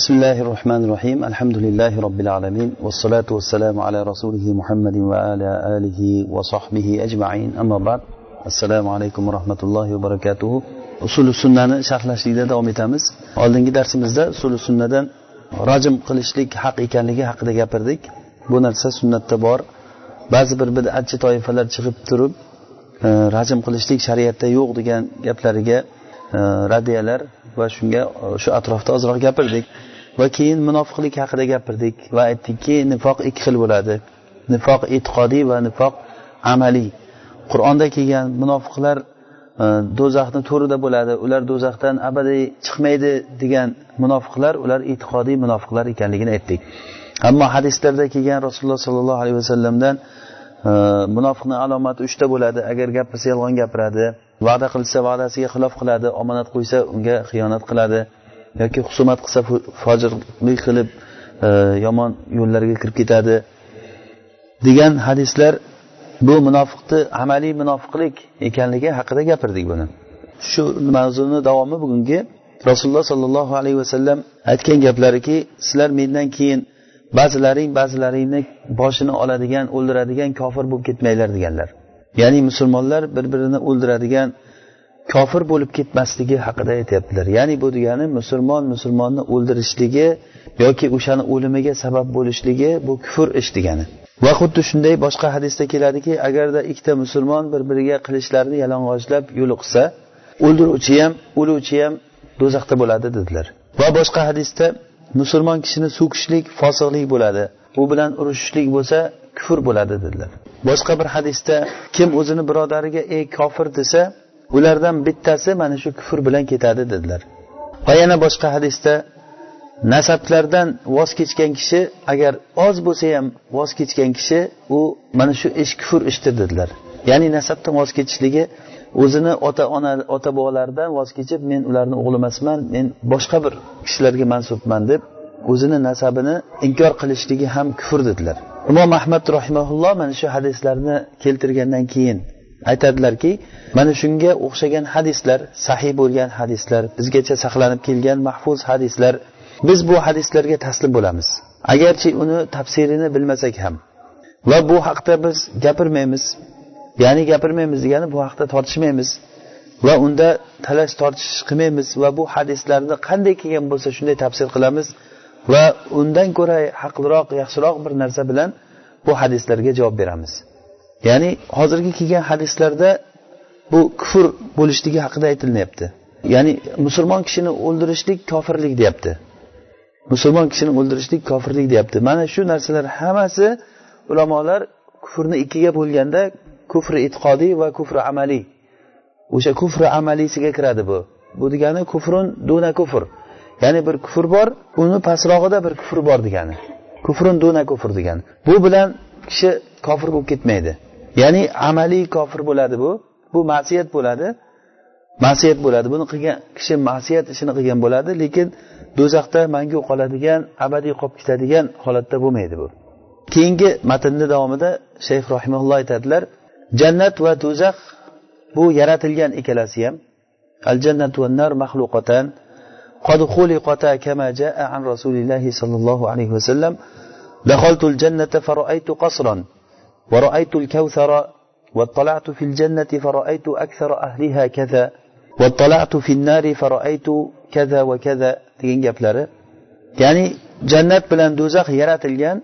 بسم الله الرحمن الرحيم الحمد لله رب العالمين والصلاة والسلام على رسوله محمد وعلى آله وصحبه أجمعين أما بعد السلام عليكم ورحمة الله وبركاته usuli sunnani sharhlashlikda davom etamiz oldingi darsimizda usuli sunnadan rajm qilishlik haq ekanligi haqida gapirdik bu narsa sunnatda bor ba'zi bir bidatchi toifalar chiqib turib e, rajm qilishlik shariatda yo'q degan gaplariga e, radiyalar va shunga shu atrofda ozroq gapirdik Va keyin munofiqlik haqida gapirdik va aytdikki nifoq ikki xil bo'ladi. Nifoq e'tiqodiy va nifoq amaliy. Qur'onda kelgan munofiqlar e, do'zaxni to'rida bo'ladi. Ular do'zaxdan abadiy chiqmaydi degan munofiqlar ular e'tiqodiy munofiqlar ekanligini aytdik. Ammo hadislarda kelgan rasululloh sollallohu alayhi vasallamdan e, munofiqni alomati uchta bo'ladi. Agar gapirsa yolg'on gapiradi va'da qilsa va'dasiga xilof qiladi omonat qo'ysa unga xiyonat qiladi. Yoki husumat qilsa fojirlik qilib e, yomon yo'llarga kirib ketadi degan hadislar bu munofiqni amaliy munofiqlik ekanligi haqida gapirdik buni. Shu mavzuni davomi bugungi rasululloh sollallohu alayhi vasallam aytgan gaplariki sizlar mendan keyin ba'zilaring ba'zilaringni boshini oladigan o'ldiradigan kofir bo'lib ketmanglar deganlar. Ya'ni musulmonlar bir birini o'ldiradigan kofir bo'lib ketmasligi haqida aytyaptilar. Ya'ni bu degani musulmon musulmonni o'ldirishligi yoki o'shani o'limiga sabab bo'lishligi bu kufr ish degani. Va xuddi shunday boshqa hadisda keladiki agarda ikkita musulmon bir biriga qilichlarini yalang'ochlab yo'liqsa o'ldiruvchi ham o'luvchi ham do'zaxda bo'ladi dedilar. Va boshqa hadisda musulmon kishini so'kishlik fosiqlik bo'ladi. U bilan urushishlik bo'lsa kufr bo'ladi dedilar. Boshqa bir hadisda kim o'zini birodariga ey kofir desa ulardan bittasi mana shu kufr bilan ketadi dedilar. Va yana boshqa hadisda nasablardan voz kechgan kishi agar oz bo'lsa ham voz kechgan kishi u mana shu ish kufr ishdir dedilar. Ya'ni nasabdan voz kechishligi o'zini ota ona ota bobolaridan voz kechib men ularni o'g'li emasman men boshqa bir kishilarga mansubman deb o'zini nasabini inkor qilishligi ham kufr dedilar. Imom ahmad rahimaulloh mana shu hadislarni keltirgandan keyin aytadilarki mana shunga o'xshagan hadislar sahiy bo'lgan hadislar bizgacha saqlanib kelgan mahfuz hadislar biz bu hadislarga taslim bo'lamiz. Agarchi uni tafsirini bilmasak ham va bu haqda biz gapirmaymiz ya'ni gapirmaymiz degani bu haqda tortishmaymiz va unda talash tortish qilmaymiz va bu hadislarni qanday kelgan bo'lsa shunday tafsir qilamiz va undan ko'ra haqliroq yaxshiroq bir narsa bilan bu hadislarga javob beramiz. Ya'ni hozirgi kelgan hadislarda bu kufr bo'lishligi haqida aytilyapti ya'ni musulmon kishini o'ldirishlik kofirlik deyapti. Musulmon kishini o'ldirishlik kofirlik deyapti. Mana shu narsalar hammasi ulamolar kufrni ikkiga bo'lganda kufri e'tiqodiy va kufri amaliy o'sha kufri amaliysiga kiradi bu. Bu degani kufrun duna kufr. Ya'ni bir kufr bor uni pastrog'ida bir kufr bor degani. Kufrun duna kufr degani. Bu bilan kishi kofir bo'lib ketmaydi. ya'ni amaliy kofir bo'ladi bu bu ma'siyat bo'ladi ma'siyat bo'ladi buni qilgan kishi ma'siyat ishini qilgan bo'ladi lekin do'zaxda mangu qoladigan abadiy qolib ketadigan holatda bo'lmaydi bu keyingi matnni davomida shayx rahimaulloh aytadilar jannat va do'zax bu yaratilgan ikkalasi ham al jannat va nar maxluqatan قد خلقتا كما جاء عن رسول الله صلى الله عليه وسلم دخلت الجنة فرأيت قصرا ورأيت الكوثر واطلعت في الجنة فرأيت أكثر أهلها كذا واطلعت في النار فرأيت كذا وكذا degan gaplari ya'ni jannat bilan do'zax yaratilgan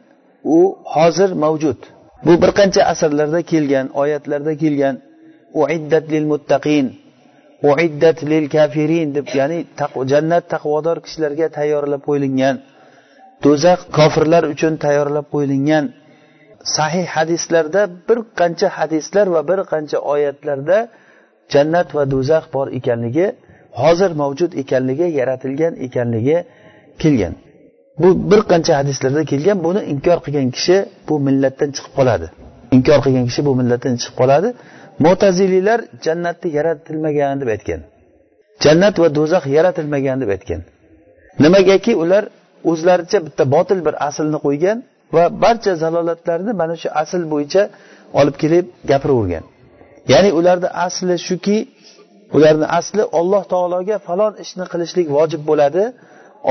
u hozir mavjud bu bir qancha asrlarda kelgan oyatlarda kelgan uiddat lil muttaqin uiddat lil kafirin deb ya'ni jannat taqvodor kishilarga tayyorlab qo'yilgan do'zax kofirlar uchun tayyorlab qo'yilgan Sahih hadislarda bir qancha hadislar va bir qancha oyatlarda jannat va do'zax bor ekanligi hozir mavjud ekanligi yaratilgan ekanligi kelgan. Bu bir qancha hadislarda kelgan buni inkor qilgan kishi bu millatdan chiqib qoladi. Inkor qilgan kishi bu millatdan chiqib qoladi. Mo'taziliylar jannatni yaratilmagan deb aytgan. Jannat va do'zax yaratilmagan deb aytgan. Nimagaki ular o'zlaricha bitta botil bir aslni qo'ygan va barcha zalolatlarni mana shu asl bo'yicha olib kelib gapiravergan. Ya'ni ularni asli shuki ularni asli olloh taologa falon ishni qilishlik vojib bo'ladi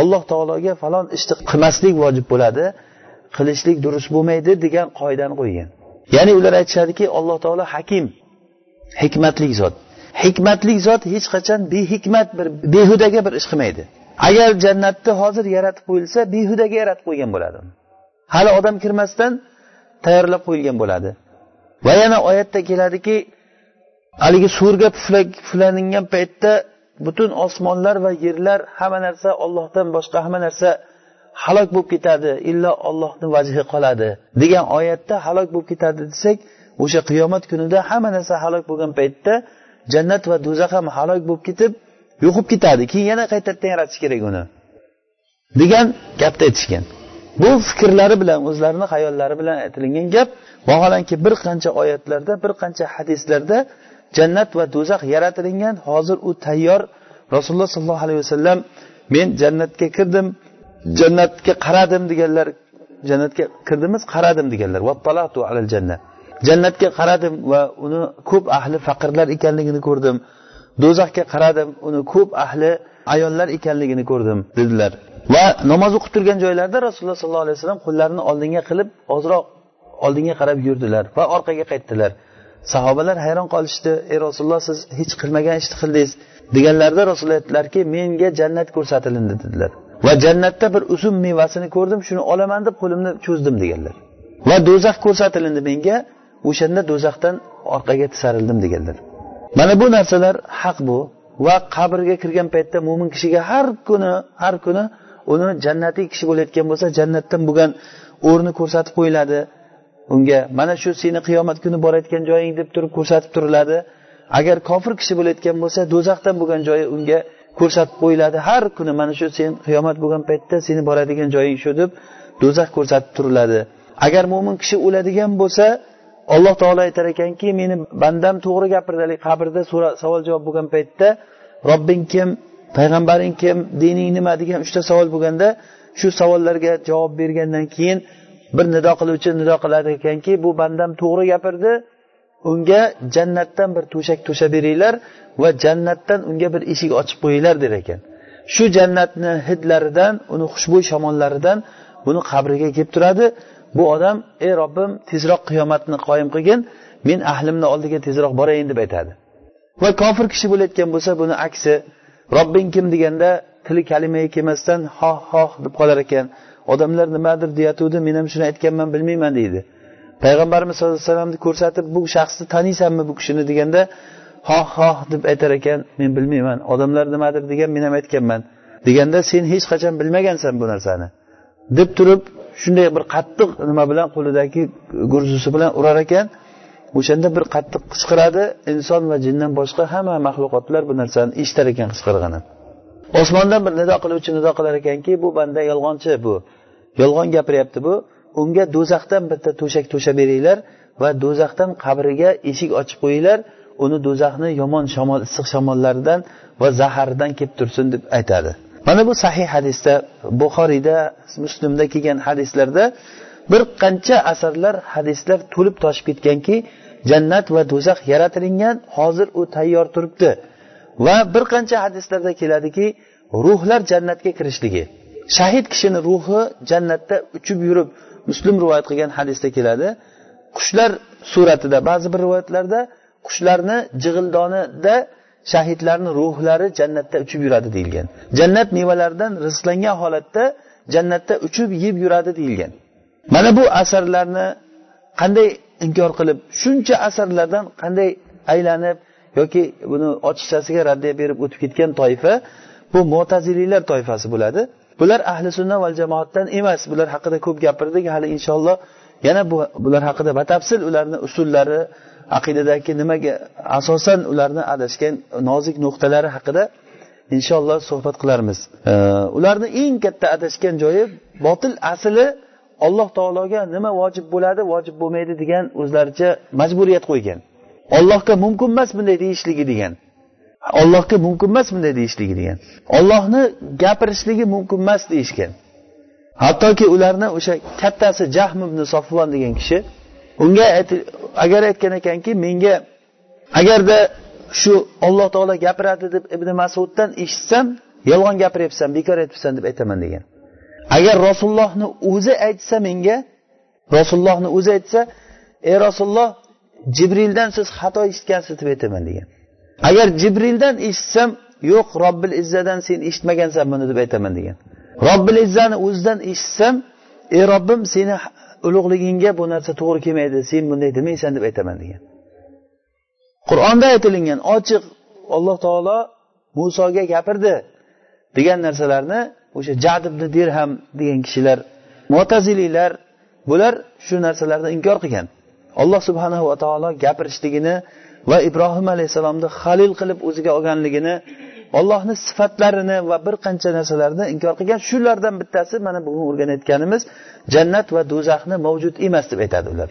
alloh taologa falon ishni qilmaslik vojib bo'ladi qilishlik durust bo'lmaydi degan qoidani qo'ygan. Ya'ni ular aytishadiki alloh taolo hakim hikmatli zot. Hikmatli zot hech qachon behikmat bir behudaga bir ish qilmaydi. Agar jannatni hozir yaratib qo'yilsa behudaga yaratib qo'ygan bo'ladi hali odam kirmasdan tayyorlab qo'yilgan bo'ladi. Va yana oyatda keladiki haligi surga puflaningan paytda butun osmonlar va yerlar hamma narsa ollohdan boshqa hamma narsa halok bo'lib ketadi illo ollohni vajhi qoladi degan oyatda halok bo'lib ketadi desak o'sha qiyomat kunida hamma narsa halok bo'lgan paytda jannat va do'zax ham halok bo'lib ketib yo'qib ketadi. Keyin yana qaytadan yaratish kerak uni degan gapni aytishgan. Bu fikrlari bilan o'zlarini hayollari bilan aytilingan gap vaholanki bir qancha oyatlarda bir qancha hadislarda jannat va do'zax yaratilingan hozir u tayyor. Rasululloh sollallohu alayhi vasallam men jannatga kirdim jannatga qaradim deganlar jannatga kirdimiz qaradim deganlar jannatga qaradim va uni ko'p ahli faqirlar ekanligini ko'rdim do'zaxga qaradim uni ko'p ahli ayollar ekanligini ko'rdim dedilar. Va namoz o'qib turgan joylarida rasululloh sollallohu alayhi vasallam qo'llarini oldinga qilib ozroq oldinga qarab yurdilar va orqaga qaytdilar. Sahobalar hayron qolishdi. Ey rasululloh siz hech qilmagan ishni qildingiz deganlarida rasululloh aytdilarki menga jannat ko'rsatilindi dedilar. Va jannatda bir uzum mevasini ko'rdim shuni olaman deb qo'limni cho'zdim deganlar. Va do'zax ko'rsatilindi menga o'shanda do'zaxdan orqaga tisarildim deganlar. Mana bu narsalar haq bu. Va qabrga kirgan paytda mo'min kishiga har kuni har kuni uni jannatiy kishi bo'layotgan bo'lsa jannatdan bo'lgan o'rni ko'rsatib qo'yiladi. Unga mana shu seni qiyomat kuni borayotgan joying deb turib ko'rsatib turiladi. Agar kofir kishi bo'layotgan bo'lsa do'zaxdan bo'lgan joyi unga ko'rsatib qo'yiladi. Har kuni mana shu sen qiyomat bo'lgan paytda seni boradigan joying shu deb do'zax ko'rsatib turiladi. Agar mo'min kishi o'ladigan bo'lsa alloh taolo aytar ekanki meni bandam to'g'ri gapirdi qabrda savol javob bo'lgan paytda robbing kim payg'ambaring kim dining nima degan uchta savol bo'lganda shu savollarga javob bergandan keyin bir nido qiluvchi nido qilar ekanki bu bandam to'g'ri gapirdi. Unga jannatdan bir to'shak to'shab beringlar va jannatdan unga bir eshik ochib qo'yinglar der ekan. Shu jannatni hidlaridan uni xushbo'y shamollaridan buni qabriga kelib turadi. Bu odam ey robbim tezroq qiyomatni qoyim qilgin men ahlimni oldiga tezroq borayin deb aytadi. Va kofir kishi bo'layotgan bo'lsa buni aksi robbing kim deganda tili kalimaga kelmasdan hoh hoh deb qolar ekan. Odamlar nimadir deyatuvdi men ham shuni aytganman bilmayman deydi. Payg'ambarimiz sallallohu alayhi vasallamni ko'rsatib bu shaxsni taniysanmi bu kishini deganda hoh hoh deb aytar ekan men bilmayman. Odamlar nimadir degan men ham aytganman. Deganda sen hech qachon bilmagansan bu narsani. Deb turib shunday bir qattiq nima bilan qo'lidagi gurzusi bilan urar ekan. O'shanda bir qattiq qichqiradi inson va jindan boshqa hamma maxluqotlar bu narsani eshitar ekan qichqirig'ini osmondan bir nido qiluvchi nido qilar ekanki bu banda yolg'onchi bu. Yolg'on gapiryapti bu. Unga do'zaxdan bitta to'shak to'shab beringlar va do'zaxdan qabriga eshik ochib qo'yinglar. Uni do'zaxni yomon shamol issiq shamollaridan va zaharidan kelib tursin deb aytadi. Mana bu sahih hadisda buxoriyda muslimda kelgan hadislarda bir qancha asarlar hadislar to'lib toshib ketganki jannat va do'zax yaratilingan. Hozir u tayyor turibdi. Va bir qancha hadislarda keladiki ruhlar jannatga kirishligi. Shahid kishini ruhi jannatda uchib yurib muslim rivoyat qilgan hadisda keladi. Qushlar suratida ba'zi bir rivoyatlarda qushlarni jig'ildonida shahidlarni ruhlari jannatda uchib yuradi deyilgan. Jannat mevalaridan rizqlangan holatda jannatda uchib yeb yuradi deyilgan. Mana bu asarlarni qanday inkor qilib shuncha asarlardan qanday aylanib yoki buni ochiqchasiga raddiya berib o'tib ketgan toifa bu mo'taziliylar toifasi bo'ladi. Bular ahli sunna val jamoatdan emas bular haqida ko'p gapirdik hali inshaalloh yana bu bular haqida batafsil ularni usullari aqidadagi nimaga asosan ularni adashgan nozik nuqtalari haqida inshaalloh suhbat qilarmiz. Ularni eng katta adashgan joyi botil asli alloh taologa nima vojib bo'ladi vojib bo'lmaydi degan o'zlaricha majburiyat qo'ygan. Ollohga mumkin emas bunday deyishligi degan. Ollohga mumkin emas bunday deyishligi degan. Ollohni gapirishligi mumkin emas deyishgan. Hattoki ularni o'sha kattasi jahm ibn sofvon degan kishi unga agar aytgan ekanki menga agarda shu olloh taolo gapiradi deb ibn masuddan eshitsam yolg'on gapiryapsan bekor aytibsan deb aytaman degan. Agar rasulullohni o'zi aytsa menga rasulullohni o'zi aytsa ey rasululloh jibrildan siz xato eshitgansiz deb aytaman degan. Agar jibrildan eshitsam yo'q robbil izzadan sen eshitmagansan buni deb aytaman degan. Robbil izzani o'zidan eshitsam ey robbim seni ulug'ligingga bu narsa to'g'ri kelmaydi sen bunday demaysan deb aytaman degan. Qur'onda aytilingan ochiq alloh taolo musoga gapirdi degan narsalarni o'sha jad ibn dirham degan kishilar mo'taziliylar bular shu narsalarni inkor qilgan. Alloh subhanahu va taolo gapirishligini va ibrohim alayhissalomni halil qilib o'ziga olganligini ollohni sifatlarini va bir qancha narsalarni inkor qilgan. Shulardan bittasi mana bugun o'rganayotganimiz jannat va do'zaxni mavjud emas deb aytadi ular.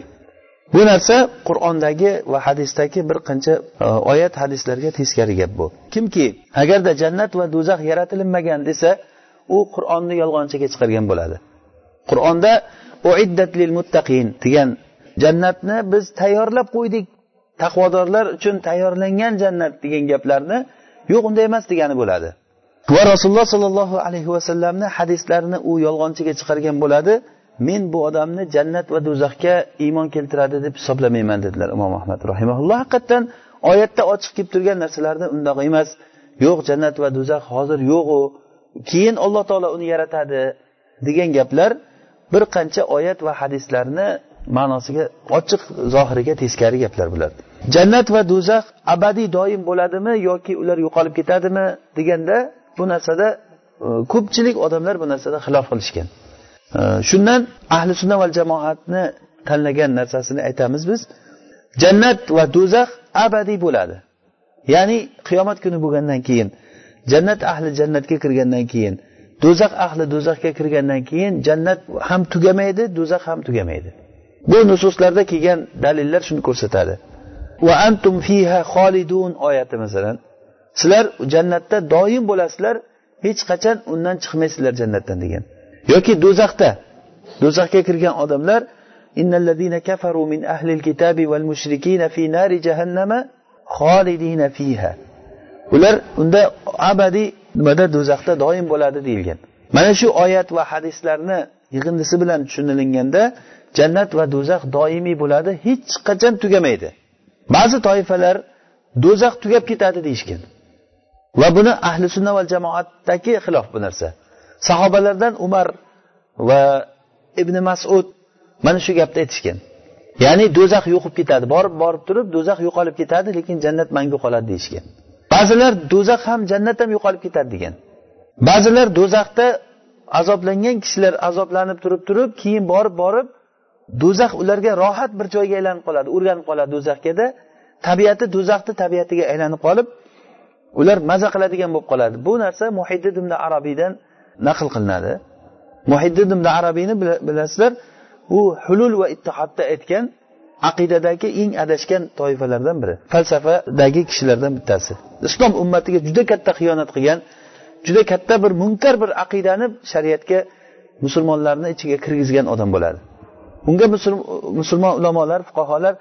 Bu narsa qur'ondagi va hadisdagi bir qancha e, oyat hadislarga teskari gap bu. Kimki agarda jannat va do'zax yaratilinmagan desa u qur'onni yolg'onchiga chiqargan bo'ladi. Qur'onda uiddat lil muttaqin degan jannatni biz tayyorlab qo'ydik. Taqvodorlar uchun tayyorlangan jannat degan gaplarni yo'q unday emas degani bo'ladi. Va rasululloh sollallohu alayhi vasallamni hadislarini u yolg'onchiga chiqargan bo'ladi. Men bu odamni jannat va do'zaxga iymon keltiradi deb hisoblamayman dedilar imom ahmad rahimaulloh haqiqatdan oyatda ochiq kelib turgan narsalarni undoq emas. Yo'q jannat va do'zax hozir yo'q u keyin alloh taolo uni yaratadi degan gaplar bir qancha oyat va hadislarni ma'nosiga ochiq zohiriga teskari gaplar bular. Jannat va do'zax abadiy doim bo'ladimi yoki ular yo'qolib ketadimi deganda bu narsada e, ko'pchilik odamlar bu narsada xilof qilishgan. E, shundan ahli sunna va jamoatni tanlagan narsasini aytamiz biz. Jannat va do'zax abadiy bo'ladi. Ya'ni qiyomat kuni bo'lgandan keyin jannat ahli jannatga kirgandan keyin do'zax ahli do'zaxga kirgandan keyin jannat ham tugamaydi do'zax ham tugamaydi. Bu nususlarda kelgan dalillar shuni ko'rsatadi. Va antum fiha xolidun oyati masalan. Sizlar jannatda doim bo'lasizlar hech qachon undan chiqmaysizlar jannatdan degan. Yoki do'zaxda do'zaxga kirgan odamlar innallazina kafaru min ahlil kitabi val mushrikina fi nari jahannama xolidina fiha. Ular unda abadiy nimada do'zaxda doim bo'ladi deyilgan. Mana shu oyat va hadislarni yig'indisi bilan tushunilganda jannat va do'zax doimiy bo'ladi hech qachon tugamaydi. Ba'zi toifalar do'zax tugab ketadi deyishgan. Va buni ahli sunna va jamoatdagi xilof bu narsa. Sahobalardan umar va ibn masud mana shu gapni aytishgan. Ya'ni do'zax yo'qib ketadi borib borib turib do'zax yo'qolib ketadi lekin jannat mangu qoladi deyishgan. Ba'zilar do'zax ham jannat ham yo'qolib ketadi degan. Ba'zilar do'zaxda azoblangan kishilar azoblanib turib turib keyin borib borib do'zax ularga rohat bir joyga aylanib qoladi o'rganib qoladi do'zaxgada tabiati do'zaxni tabiatiga aylanib qolib ular maza qiladigan bo'lib qoladi. Bu narsa muhiddid ibn arabiydan naql qilinadi. Muhiddid ibn arabiyni bilasizlar u hulul va ittihodda aytgan aqidadagi eng adashgan toifalardan biri falsafadagi kishilardan bittasi. Islom ummatiga juda katta xiyonat qilgan juda katta bir munkar bir aqidani shariatga musulmonlarni ichiga kirgizgan odam bo'ladi. Unga musulmon ulamolar fuqarolar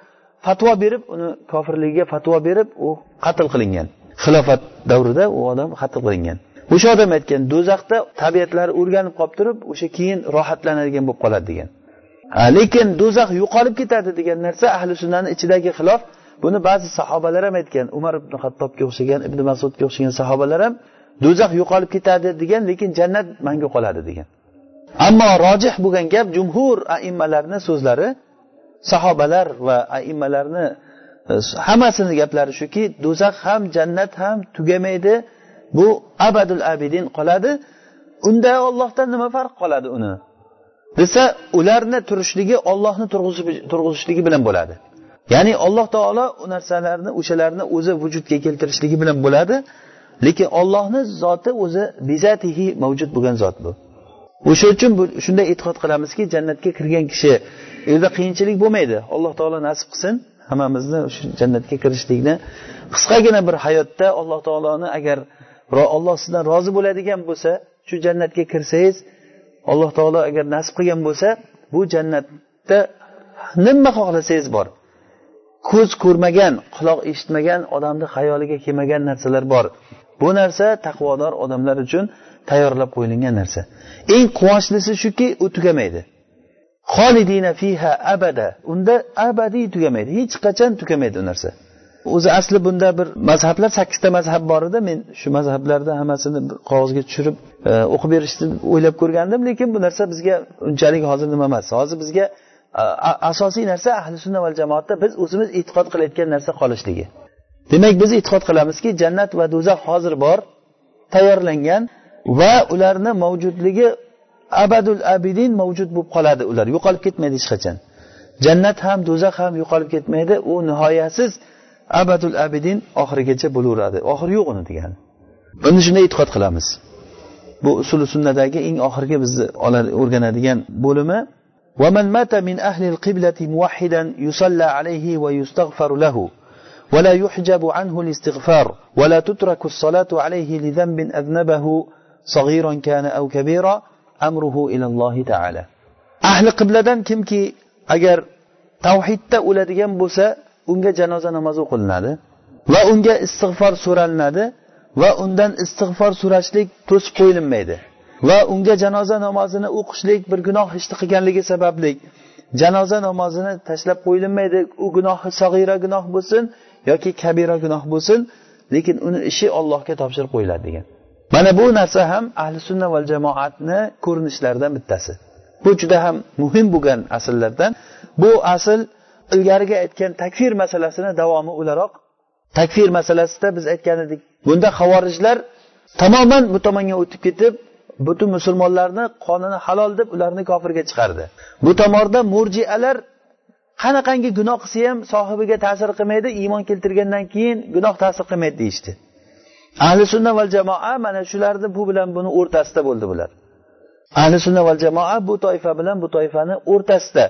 fatvo berib uni kofirligiga fatvo berib u qatl qilingan. Xilofat davrida u odam qatl qilingan. O'sha odam aytgan do'zaxda tabiatlari o'rganib qolib turib o'sha keyin rohatlanadigan bo'lib qoladi degan. Lekin do'zax yo'qolib ketadi degan narsa ahli sunnani ichidagi xilof. Buni ba'zi sahobalar ham aytgan. Umar ibn hattobga o'xshagan ibn masudga o'xshagan sahobalar ham do'zax yo'qolib ketadi degan lekin jannat mangu qoladi degan. Ammo rojih bo'lgan gap jumhur aimmalarni so'zlari sahobalar va aimmalarni e, hammasini gaplari shuki do'zax ham jannat ham tugamaydi bu abadul abidin qoladi. Unda ollohdan nima farq qoladi uni? Desa ularni turishligi ollohni turg'izishligi bilan bo'ladi. Ya'ni alloh taolo u narsalarni o'shalarni o'zi vujudga keltirishligi bilan bo'ladi lekin ollohni zoti o'zi bizatihi mavjud bo'lgan zot bu. O'sha uchun shunday e'tiqod qilamizki jannatga kirgan kishi u yerda qiyinchilik bo'lmaydi. Alloh taolo nasib qilsin hammamizni shu jannatga kirishlikni. Qisqagina bir hayotda alloh taoloni agar olloh sizdan rozi bo'ladigan bo'lsa shu jannatga kirsangiz alloh taolo agar nasib qilgan bo'lsa bu jannatda nima xohlasangiz bor? Ko'z ko'rmagan quloq eshitmagan odamni xayoliga kelmagan narsalar bor. Bu narsa taqvodor odamlar uchun tayyorlab qo'yilgan narsa. Eng quvonchlisi shuki u tugamaydi. Xolidina fiha abada. Unda abadiy tugamaydi. Hech qachon tugamaydi u narsa. O'zi asli bunda bir mazhablar sakkizta mazhab bor edi. Men shu mazhablarni hammasini qog'ozga tushirib e, o'qib berishni o'ylab ko'rgandim lekin bu narsa bizga unchalik hozir nima emas. Hozir bizga e, asosiy narsa ahli sunna val jamoatda biz o'zimiz e'tiqod qilayotgan narsa qolishligi. Demak biz e'tiqod qilamizki jannat va do'zax hozir bor tayyorlangan va ularni mavjudligi abadul abidin mavjud bo'lib qoladi. Ular yo'qolib ketmaydi hech qachon. Jannat ham do'zax ham yo'qolib ketmaydi. U nihoyasiz abadul abidin oxirigacha bo'laveradi oxiri yo'q uni degani endi shunday e'tiqod qilamiz bu usuli sunnadagi eng oxirgi bizni o'rganadigan bo'limi ومن مات من أهل القبلة موحدا يصلى عليه ويستغفر له ولا يحجب عنه الاستغفار ولا تترك الصلاة عليه لذنب أذنبه صغيرا كان أو كبيرا أمره إلى الله تعالى أهل قبلة kimki agar tavhidda o'ladigan bo'lsa unga janoza namozi o'qilinadi va unga istig'for so'ralinadi va undan istig'for so'rashlik to'sib qo'yilmaydi va unga janoza namozini o'qishlik bir gunoh ishni qilganligi sababli janoza namozini tashlab qo'yilmaydi u gunohi sag'ira gunoh bo'lsin yoki kabira gunoh bo'lsin lekin uni ishi ollohga topshirib qo'yiladi degan. Mana bu narsa ham ahli sunna val jamoatni ko'rinishlaridan bittasi. Bu juda ham muhim bo'lgan asllardan bu asl ilgarigi aytgan takfir masalasini davomi o'laroq. Takfir masalasida biz aytgan edik bunda havorijlar tamoman bu tomonga o'tib ketib butun musulmonlarni qonini halol deb ularni kofirga chiqardi. Bu tomonda murjialar qanaqangi gunoh qilsa ham sohibiga ta'sir qilmaydi iymon keltirgandan keyin gunoh ta'sir qilmaydi deyishdi. Ahli sunna val jamoa mana shularni bu bilan buni o'rtasida bo'ldi bular. Ahli sunna val jamoa bu toifa bilan bu toifani o'rtasida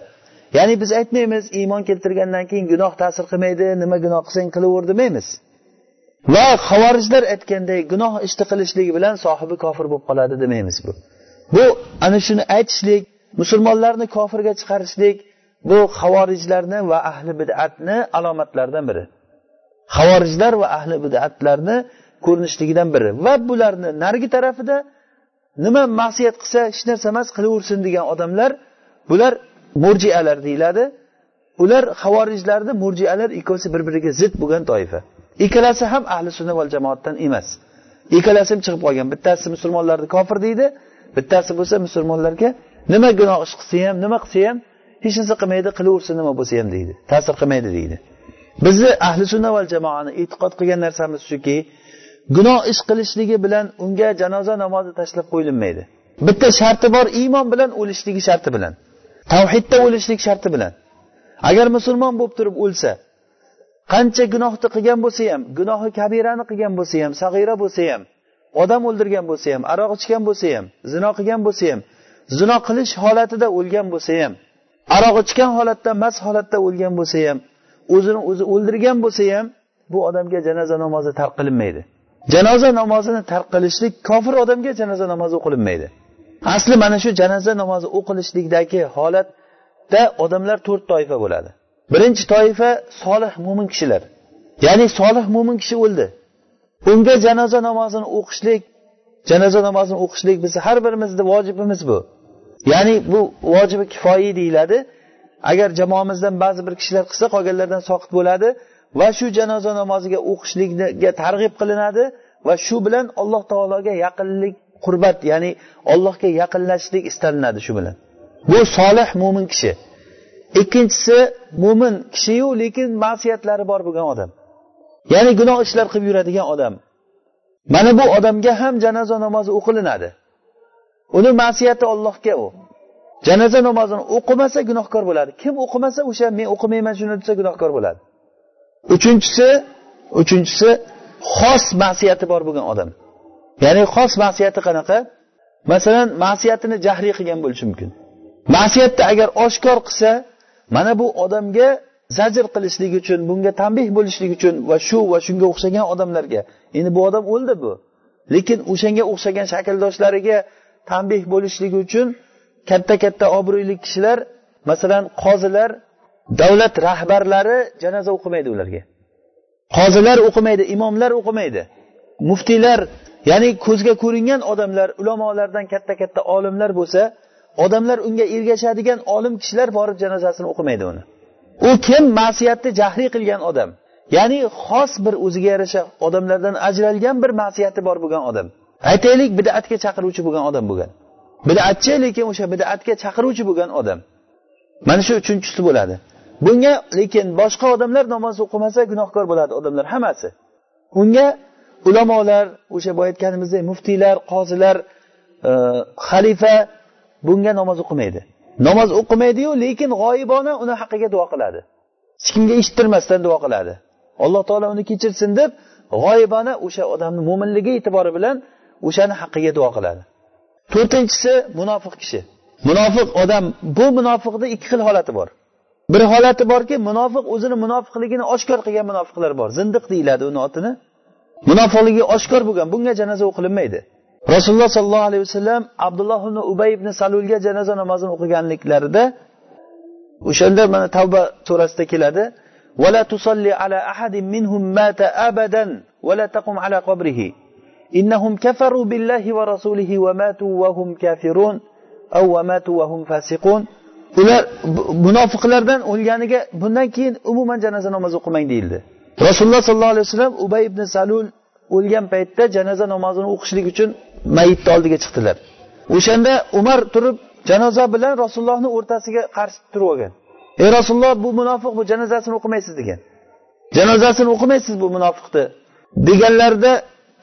ya'ni biz aytmaymiz iymon keltirgandan keyin gunoh ta'sir qilmaydi nima gunoh qilsang qilaver demaymiz. Va havorijlar aytganday gunoh ishni qilishligi bilan sohibi kofir bo'lib qoladi demaymiz bu. Bu ana shuni aytishlik musulmonlarni kofirga chiqarishlik bu havorijlarni va ahli bidatni alomatlaridan biri. Havorijlar va ahli bidatlarni ko'rinishligidan biri. Va bularni narigi tarafida nima ma'siyat qilsa hech narsa emas qilaversin degan odamlar bular murjialar deyiladi. Ular havorijlarni murjialar ikkovsi bir biriga zid bo'lgan toifa. Ikkalasi ham ahli sunna val jamoatdan emas. Ikkalasi ham chiqib qolgan. Bittasi musulmonlarni kofir deydi bittasi bo'lsa musulmonlarga nima gunoh ish qilsa ham nima qilsa ham hech narsa qilmaydi qilaversin nima bo'lsa ham deydi. Ta'sir qilmaydi deydi. Bizni ahli sunna val jamoani e'tiqod qilgan narsamiz shuki gunoh ish qilishligi bilan unga janoza namozi tashlab qo'yilmaydi bitta sharti bor iymon bilan o'lishligi sharti bilan. Tavhidda o'lishlik sharti bilan. Agar musulmon bo'lib turib o'lsa qancha gunohni qilgan bo'lsa ham gunohi kabirani qilgan bo'lsa ham sag'ira bo'lsa ham odam o'ldirgan bo'lsa ham aroq ichgan bo'lsa ham zino qilgan bo'lsa ham zino qilish holatida o'lgan bo'lsa ham aroq ichgan holatda mast holatda o'lgan bo'lsa ham o'zini o'zi o'ldirgan bo'lsa ham bu odamga janoza namozi tark qilinmaydi. Janoza namozini tark qilishlik kofir odamga janoza namozi o'qilinmaydi asli mana shu janoza namozi o'qilishlikdagi holatda odamlar to'rt toifa bo'ladi. Birinchi toifa solih mo'min kishilar. Ya'ni solih mo'min kishi o'ldi. Unga janoza namozini o'qishlik janoza namozini o'qishlik bizni har birimizni vojibimiz bu. Ya'ni bu vojibi kifoyi deyiladi. Agar jamoamizdan ba'zi bir kishilar qilsa qolganlardan soqit bo'ladi va shu janoza namoziga o'qishlikga targ'ib qilinadi va shu bilan alloh taologa yaqinlik qurbat ya'ni allohga yaqinlashishlik istalinadi shu bilan. Bu solih mo'min kishi. Ikkinchisi mo'min kishiyu lekin ma'siyatlari bor bo'lgan odam. Ya'ni gunoh ishlar qilib yuradigan odam. Mana bu odamga ham janoza namozi o'qilinadi. Uni ma'siyati ollohga u. Janoza namozini o'qimasa gunohkor bo'ladi. Kim o'qimasa o'sha men o'qimayman shuni desa gunohkor bo'ladi. Uchinchisi uchinchisi xos ma'siyati bor bo'lgan odam. Ya'ni xos ma'siyati qanaqa? Masalan ma'siyatini jahriy qilgan bo'lishi mumkin. Ma'siyatni agar oshkor qilsa mana bu odamga zajr qilishlik uchun bunga tanbeh bo'lishlik uchun va shu va shunga o'xshagan odamlarga. Endi bu odam o'ldi bu. Lekin o'shanga o'xshagan shakldoshlariga tanbeh bo'lishligi uchun katta katta obro'li kishilar masalan qozilar davlat rahbarlari janoza o'qimaydi ularga. Qozilar o'qimaydi imomlar o'qimaydi. Muftiylar ya'ni ko'zga ko'ringan odamlar ulamolardan katta katta olimlar bo'lsa odamlar unga ergashadigan olim kishilar borib janozasini o'qimaydi uni. U kim? Ma'siyatni jahriy qilgan odam. Ya'ni xos bir o'ziga yarasha odamlardan ajralgan bir ma'siyati bor bo'lgan odam. Aytaylik bidatga chaqiruvchi bo'lgan odam bo'lgan. Bidatchi lekin o'sha bidatga chaqiruvchi bo'lgan odam. Mana shu uchinchisi bo'ladi. Bunga lekin boshqa odamlar namoz o'qimasa gunohkor bo'ladi odamlar hammasi. Unga ulamolar o'sha boya aytganimizdek muftiylar qozilar e, xalifa bunga namoz o'qimaydi. Namoz o'qimaydiyu lekin g'oyibona uni haqqiga duo qiladi. Hech kimga eshittirmasdan duo qiladi. Alloh taolo uni kechirsin deb g'oyibona o'sha odamni mo'minligi e'tibori bilan o'shani haqqiga duo qiladi. To'rtinchisi munofiq kishi. Munofiq odam bu munofiqni ikki xil holati bor. Bir holati borki munofiq o'zini munofiqligini oshkor qilgan munofiqlar bor. Zindiq deyiladi uni otini. munofiqligi oshkor bo'lgan bunga janoza o'qilinmaydi rasululloh sollallohu alayhi vasallam abdulloh ibn ubay ibn salulga janoza namozini o'qiganliklarida o'shanda mana tavba surasida keladi ولا تصلي على أحد منهم مات أبدا ولا تقم على قبره إنهم كفروا بالله ورسوله وماتوا وهم كافرون أو وماتوا وهم فاسقون ular munofiqlardan o'lganiga bundan keyin umuman janoza namozi o'qimang deyildi Rasululloh sollallohu alayhi vasallam ubay ibn salul o'lgan paytda janoza namozini o'qishlik uchun mayitni oldiga chiqdilar. O'shanda umar turib janoza bilan rasulullohni o'rtasiga qarshi turib olgan. Ey rasululloh bu munofiq bu janozasini o'qimaysiz degan. Janozasini o'qimaysiz bu munofiqni deganlarida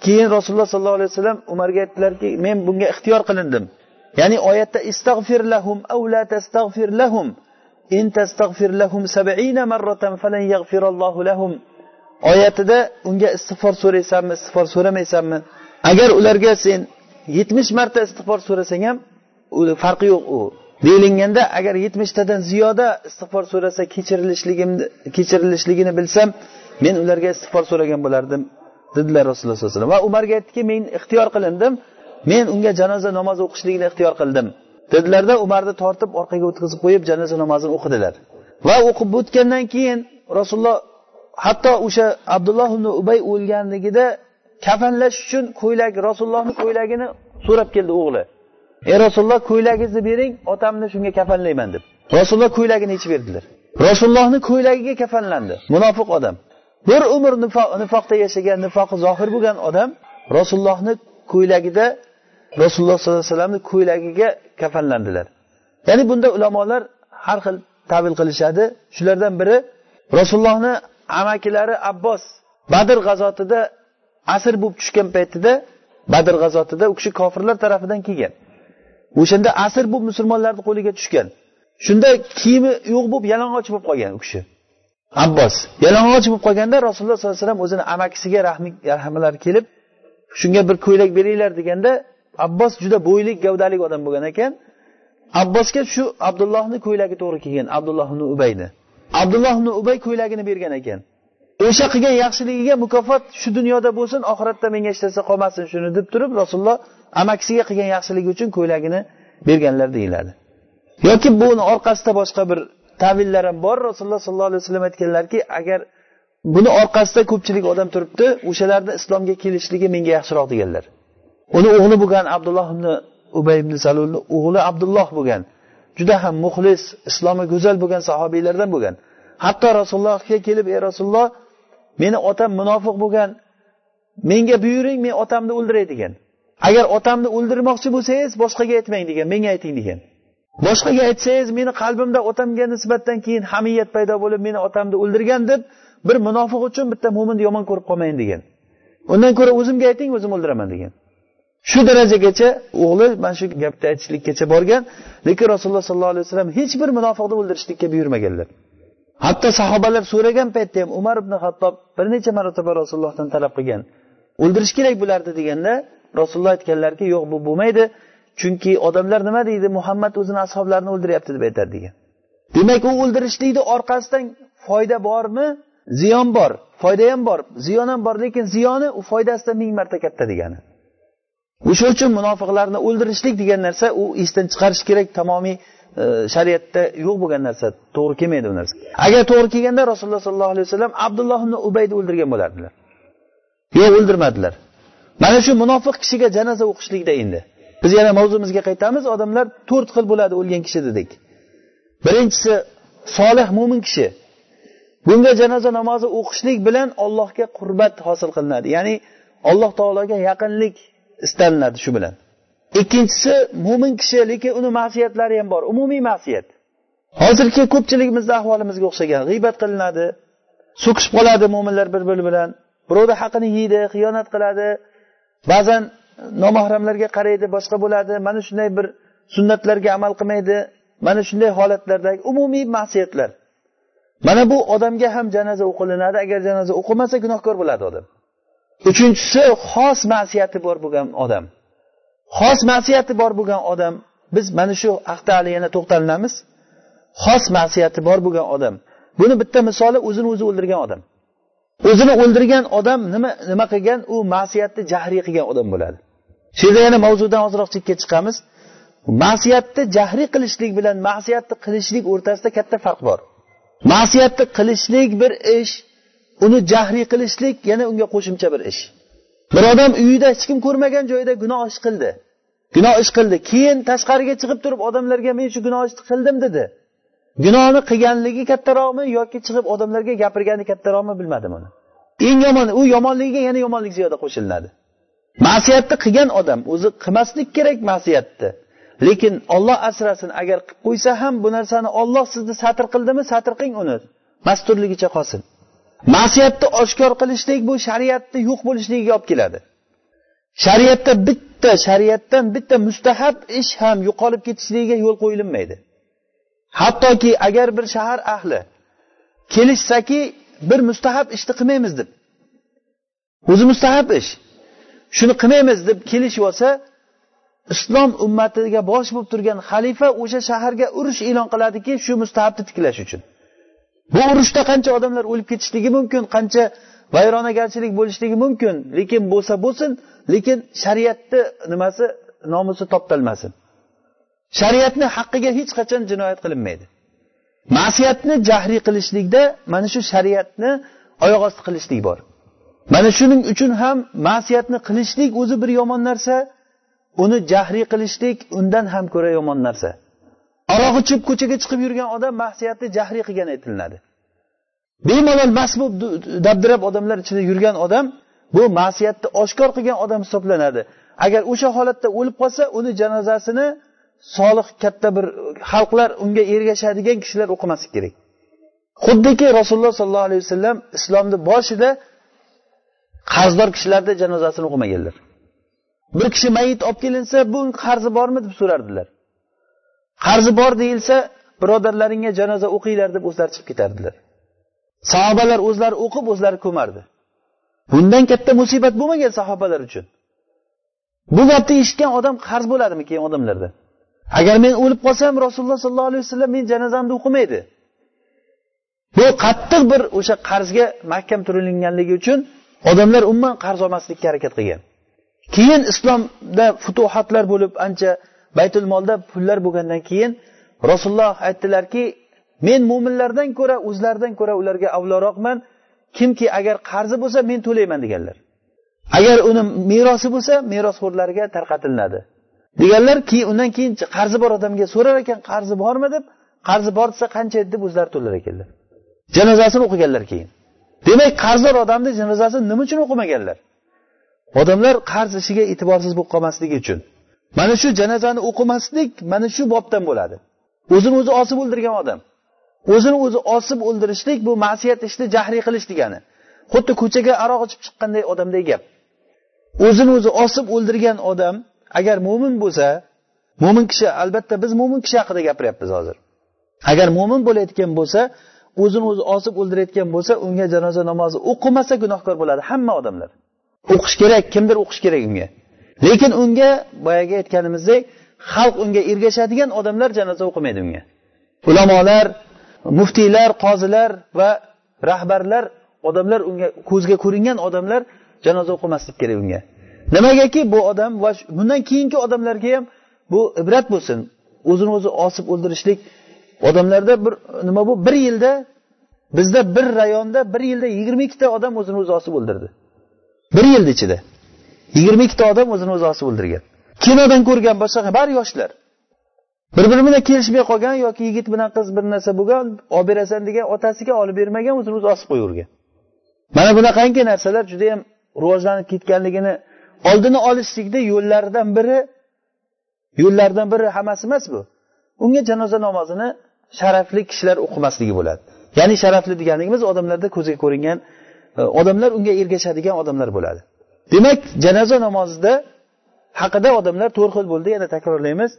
keyin rasululloh sollallohu alayhi vasallam umarga aytdilarki men bunga ixtiyor qilindim. Ya'ni oyatda istag'fir lahum aw la tastag'fir lahum. In tastag'fir lahum sab'ina marratan falan yaghfirallohu lahum. Oyatida unga istig'for so'raysanmi istig'for so'ramaysanmi agar ularga sen yetmish marta istig'for so'rasang ham farqi yo'q u. Deyilganda agar yetmishtadan ziyoda istig'for so'rasa kechirilishligimni kechirilishligini bilsam men ularga istig'for so'ragan bo'lardim dedilar rasululloh sallallohu alayhi vasallam. Va umarga aytdiki men ixtiyor qilindim men unga janoza namozi o'qishlikni ixtiyor qildim dedilarda umarni tortib orqaga o'tkazib qo'yib janoza namozini o'qidilar. Va o'qib o'tgandan keyin rasululloh hatto o'sha abdulloh ibn ubay o'lganligida kafanlash uchun ko'ylak rasulullohni ko'ylagini so'rab keldi o'g'li. Ey rasululloh ko'ylagingizni bering otamni shunga kafanlayman deb. Rasululloh ko'ylagini yechib berdilar. Rasulullohni ko'ylagiga kafanlandi munofiq odam. Bir umr nifoqda yashagan nifoqi zohir bo'lgan odam rasulullohni ko'ylagida rasululloh sollallohu alayhi vasallamni ko'ylagiga kafanlandilar. Ya'ni bunda ulamolar har xil tavil qilishadi. Shulardan biri rasulullohni amakilari abbos badr g'azotida asr bo'lib tushgan paytida badr g'azotida u kishi kofirlar tarafidan kelgan. O'shanda asr bo'lib musulmonlarni qo'liga tushgan. Shunda kiyimi yo'q bo'lib yalang'och bo'lib qolgan u kishi. Abbos yalang'och bo'lib qolganda rasululloh sollallohu alayhi vasallam o'zini amakisiga rahmlari kelib shunga bir ko'ylak beringlar deganda abbos juda bo'ylik gavdalik odam bo'lgan ekan. Abbosga shu abdullohni ko'ylagi to'g'ri kelgan abdulloh ibn ubayni. Abdulloh ibn ubay ko'ylagini bergan ekan. O'sha qilgan yaxshiligiga mukofot shu dunyoda bo'lsin oxiratda menga hech narsa qolmasin shuni deb turib rasululloh amakisiga qilgan yaxshiligi uchun ko'ylagini berganlar deyiladi. Yoki buni orqasida boshqa bir tavillar ham bor. Rasululloh sollallohu alayhi vasallam aytganlarki agar buni orqasida ko'pchilik odam turibdi o'shalarni islomga kelishligi menga yaxshiroq deganlar. Uni o'g'li bo'lgan abdulloh ibn ubay ibn salulni o'g'li abdulloh bo'lgan. Juda ham muxlis islomi go'zal bo'lgan sahobiylardan bo'lgan. Hatto rasulullohga kelib ey rasululloh meni otam munofiq bo'lgan menga buyuring men otamni o'ldiray degan. Agar otamni o'ldirmoqchi bo'lsangiz boshqaga aytmang degan menga ayting degan. Boshqaga aytsangiz meni qalbimda otamga nisbatan keyin hamiyat paydo bo'lib meni otamni o'ldirgan deb bir munofiq uchun bitta mo'minni yomon ko'rib qolmayin degan. Undan ko'ra o'zimga ayting o'zim o'ldiraman degan. Shu darajagacha o'g'li mana shu gapni aytishlikkacha borgan lekin rasululloh sollallohu alayhi vasallam hech bir munofiqni o'ldirishlikka buyurmaganlar. Hatto sahobalar so'ragan paytda ham umar ibn hattob bir necha marotaba rasulullohdan talab qilgan o'ldirish kerak bularni deganda rasululloh aytganlarki yo'q bu bo'lmaydi chunki odamlar nima deydi muhammad o'zini ashoblarini o'ldiryapti deb aytadi degan. Demak u o'ldirishlikni orqasidan foyda bormi? Ziyon bor foyda ham bor. Ziyon ham bor lekin ziyoni u foydasidan ming marta katta degani. O'sha uchun munofiqlarni o'ldirishlik degan narsa u esdan chiqarish kerak tamomiy e, shariatda yo'q bo'lgan narsa. To'g'ri kelmaydi bu narsa. Agar to'g'ri kelganda rasululloh sollallohu alayhi vasallam abdulloh ibn ubayni o'ldirgan bo'lardilar. Yo'q o'ldirmadilar. Mana shu munofiq kishiga janoza o'qishlikda endi. Biz yana mavzumizga qaytamiz. Odamlar to'rt xil bo'ladi o'lgan kishi dedik. Birinchisi solih mo'min kishi. Bunga janoza namozi o'qishlik bilan allohga qurbat hosil qilinadi. Ya'ni alloh taologa yaqinlik istalinadi shu bilan. Ikkinchisi mo'min kishi lekin uni ma'siyatlari ham bor umumiy ma'siyat. Hozirgi ko'pchiligimizni ahvolimizga o'xshagan g'iybat qilinadi so'kishib qoladi mo'minlar bir biri bilan birovni haqini yeydi xiyonat qiladi. Ba'zan nomahramlarga qaraydi boshqa bo'ladi mana shunday bir sunnatlarga amal qilmaydi mana shunday holatlardagi umumiy ma'siyatlar. Mana bu odamga ham janoza o'qilinadi agar janoza o'qilmasa gunohkor bo'ladi odam. Uchinchisi xos ma'siyati bor bo'lgan odam. Xos ma'siyati bor bo'lgan odam biz mana shu haqda hali yana to'xtalinamiz xos ma'siyati bor bo'lgan odam. Buni bitta misoli o'zini o'zi o'ldirgan odam. O'zini o'ldirgan odam nima nima qilgan? U ma'siyatni jahriy qilgan odam bo'ladi. Shu yerda yana mavzudan ozroq chekka chiqamiz. Ma'siyatni jahriy qilishlik bilan ma'siyatni qilishlik o'rtasida katta farq bor. Ma'siyatni qilishlik bir ish uni jahriy qilishlik yana unga qo'shimcha bir ish. Bir odam uyida hech kim ko'rmagan joyda gunoh ish qildi. Gunoh ish qildi. Keyin tashqariga chiqib turib odamlarga men shu gunoh ishni qildim dedi. Gunohni qilganligi kattaroqmi yoki chiqib odamlarga gapirgani kattaroqmi bilmadim uni. Eng yomon u yomonligiga yana yomonlik ziyoda qo'shilinadi ma'siyatni qilgan odam o'zi qilmaslik kerak ma'siyatni. Lekin olloh asrasin agar qilib qo'ysa ham bu narsani olloh sizni satr qildimi satr qiling uni. Masturligicha qolsin. Ma'siyatni oshkor qilishlik bu shariatni yo'q bo'lishligiga olib keladi. Shariatda bitta shariatdan bitta mustahab ish ham yo'qolib ketishligiga yo'l qo'yilmaydi. Hattoki agar bir shahar ahli kelishsaki bir mustahab ishni qilmaymiz deb. O'zi mustahab ish. Shuni qilmaymiz deb kelishib olsa islom ummatiga bosh bo'lib turgan xalifa o'sha shaharga urush e'lon qiladiki shu mustahabni tiklash uchun. Bu urushda qancha odamlar o'lib ketishligi mumkin qancha vayronagarchilik bo'lishligi mumkin. Lekin bo'lsa bo'lsin lekin shariatni nimasi nomusi toptalmasin. Shariatni haqqiga hech qachon jinoyat qilinmaydi. Ma'siyatni jahriy qilishlikda mana shu shariatni oyoq osti qilishlik bor. Mana shuning uchun ham ma'siyatni qilishlik o'zi bir yomon narsa uni jahriy qilishlik undan ham ko'ra yomon narsa. Aroq ichib ko'chaga chiqib yurgan odam ma'siyatni jahriy qilgani aytilinadi. Bemalol mast bo'lib dabdirab odamlar ichida yurgan odam bu ma'siyatni oshkor qilgan odam hisoblanadi. Agar o'sha holatda o'lib qolsa uni janozasini solih katta bir xalqlar unga ergashadigan kishilar o'qimasi kerak. Xuddiki rasululloh sollallohu alayhi vasallam islomni boshida qarzdor kishilarni janozasini o'qimaganlar. Bir kishi mayit olib kelinsa bu qarzi bormi deb so'rardilar. Qarzi bor deyilsa birodarlaringga janoza o'qinglar deb o'zlari chiqib ketardilar. Sahobalar o'zlari o'qib o'zlari ko'mardi. Bundan katta musibat bo'lmagan sahobalar uchun. Bu gapni eshitgan odam qarz bo'ladimi keyin odamlarda? Agar men o'lib qolsam rasululloh sollallohu alayhi vasallam meni janozamni o'qimaydi. Bu qattiq bir o'sha qarzga mahkam turilinganligi uchun odamlar umuman qarz olmaslikka harakat qilgan. Keyin islomda futuhatlar bo'lib ancha baytul molda pullar bo'lgandan keyin rasululloh aytdilarki men mo'minlardan ko'ra o'zlaridan ko'ra ularga avloroqman. Kimki agar qarzi bo'lsa men to'layman deganlar. Agar uni merosi bo'lsa merosxo'rlarga tarqatilinadi deganlar keyin undan keyin qarzi bor odamga so'rar ekan qarzi bormi? deb qarzi bor desa qancha? edi deb o'zlari to'lar ekanlar. Janozasini o'qiganlar keyin. Demak qarzdor odamni janozasini nima uchun o'qimaganlar? Odamlar qarz ishiga e'tiborsiz bo'lib qolmasligi uchun. Mana shu janozani o'qimaslik mana shu bobdan bo'ladi. O'zini o'zi osib o'ldirgan odam. O'zini o'zi osib o'ldirishlik bu ma'siyat ishni jahriy qilish degani. Xuddi ko'chaga aroq ichib chiqqanday odamday gap. O'zini o'zi osib o'ldirgan odam agar mo'min bo'lsa mo'min kishi albatta biz mo'min kishi haqida gapiryapmiz hozir. Agar mo'min bo'layotgan bo'lsa o'zini o'zi osib o'ldirayotgan bo'lsa unga janoza namozi o'qimasa gunohkor bo'ladi hamma odamlar. O'qish kerak kimdir o'qish kerak unga. Lekin unga boyagi aytganimizdek xalq unga ergashadigan odamlar janoza o'qimaydi unga. Ulamolar muftiylar qozilar va rahbarlar odamlar unga ko'zga ko'ringan odamlar janoza o'qimaslik kerak unga. Nimagaki bu odam va bundan keyingi odamlarga ham bu ibrat bo'lsin. O'zini o'zi osib o'ldirishlik. Odamlarda bir nima bu? Bir yilda bizda bir rayonda bir yilda yigirma ikkita odam o'zini o'zi osib o'ldirdi. Bir yilni ichida. Yigirma ikkita odam o'zini o'zi osib o'ldirgan. Kinodan ko'rgan boshqa bari yoshlar. Bir biri bilan kelishmay qolgan yoki yigit bilan qiz bir narsa bo'lgan olib berasan degan otasiga olib bermagan o'zini o'zi osib qo'yavergan mana bunaqangi narsalar judayam rivojlanib ketganligini oldini olishlikni yo'llaridan biri yo'llardan biri hammasi emas bu. Unga janoza namozini sharafli kishilar o'qimasligi bo'ladi. Ya'ni sharafli deganligimiz odamlarda ko'zga ko'ringan e, odamlar unga ergashadigan odamlar bo'ladi. Demak janoza namozida haqida odamlar to'rt xil bo'ldi yana takrorlaymiz.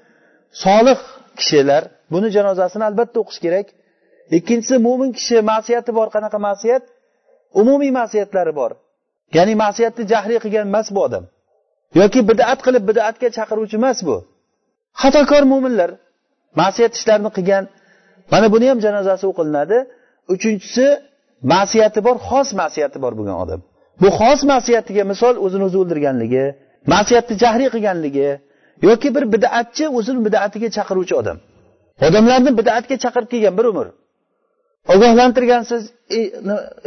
Solih kishilar buni janozasini albatta o'qish kerak. Ikkinchisi mo'min kishi ma'siyati bor qanaqa ma'siyat? Umumiy ma'siyatlari bor. Ya'ni ma'siyatni jahriy qilgan emas bu odam. Yoki bidat qilib bidatga chaqiruvchi emas bu. Xatokor mo'minlar ma'siyat ishlarini qilgan mana buni ham janozasi o'qilinadi. Uchinchisi ma'siyati bor xos ma'siyati bor bo'lgan odam. Bu xos ma'siyatiga misol o'zini o'zi o'ldirganligi ma'siyatni jahriy qilganligi yoki bir bidatchi o'zini bidatiga chaqiruvchi odam. Odamlarni bidatga chaqirib kelgan bir umr. Ogohlantirgansiz e,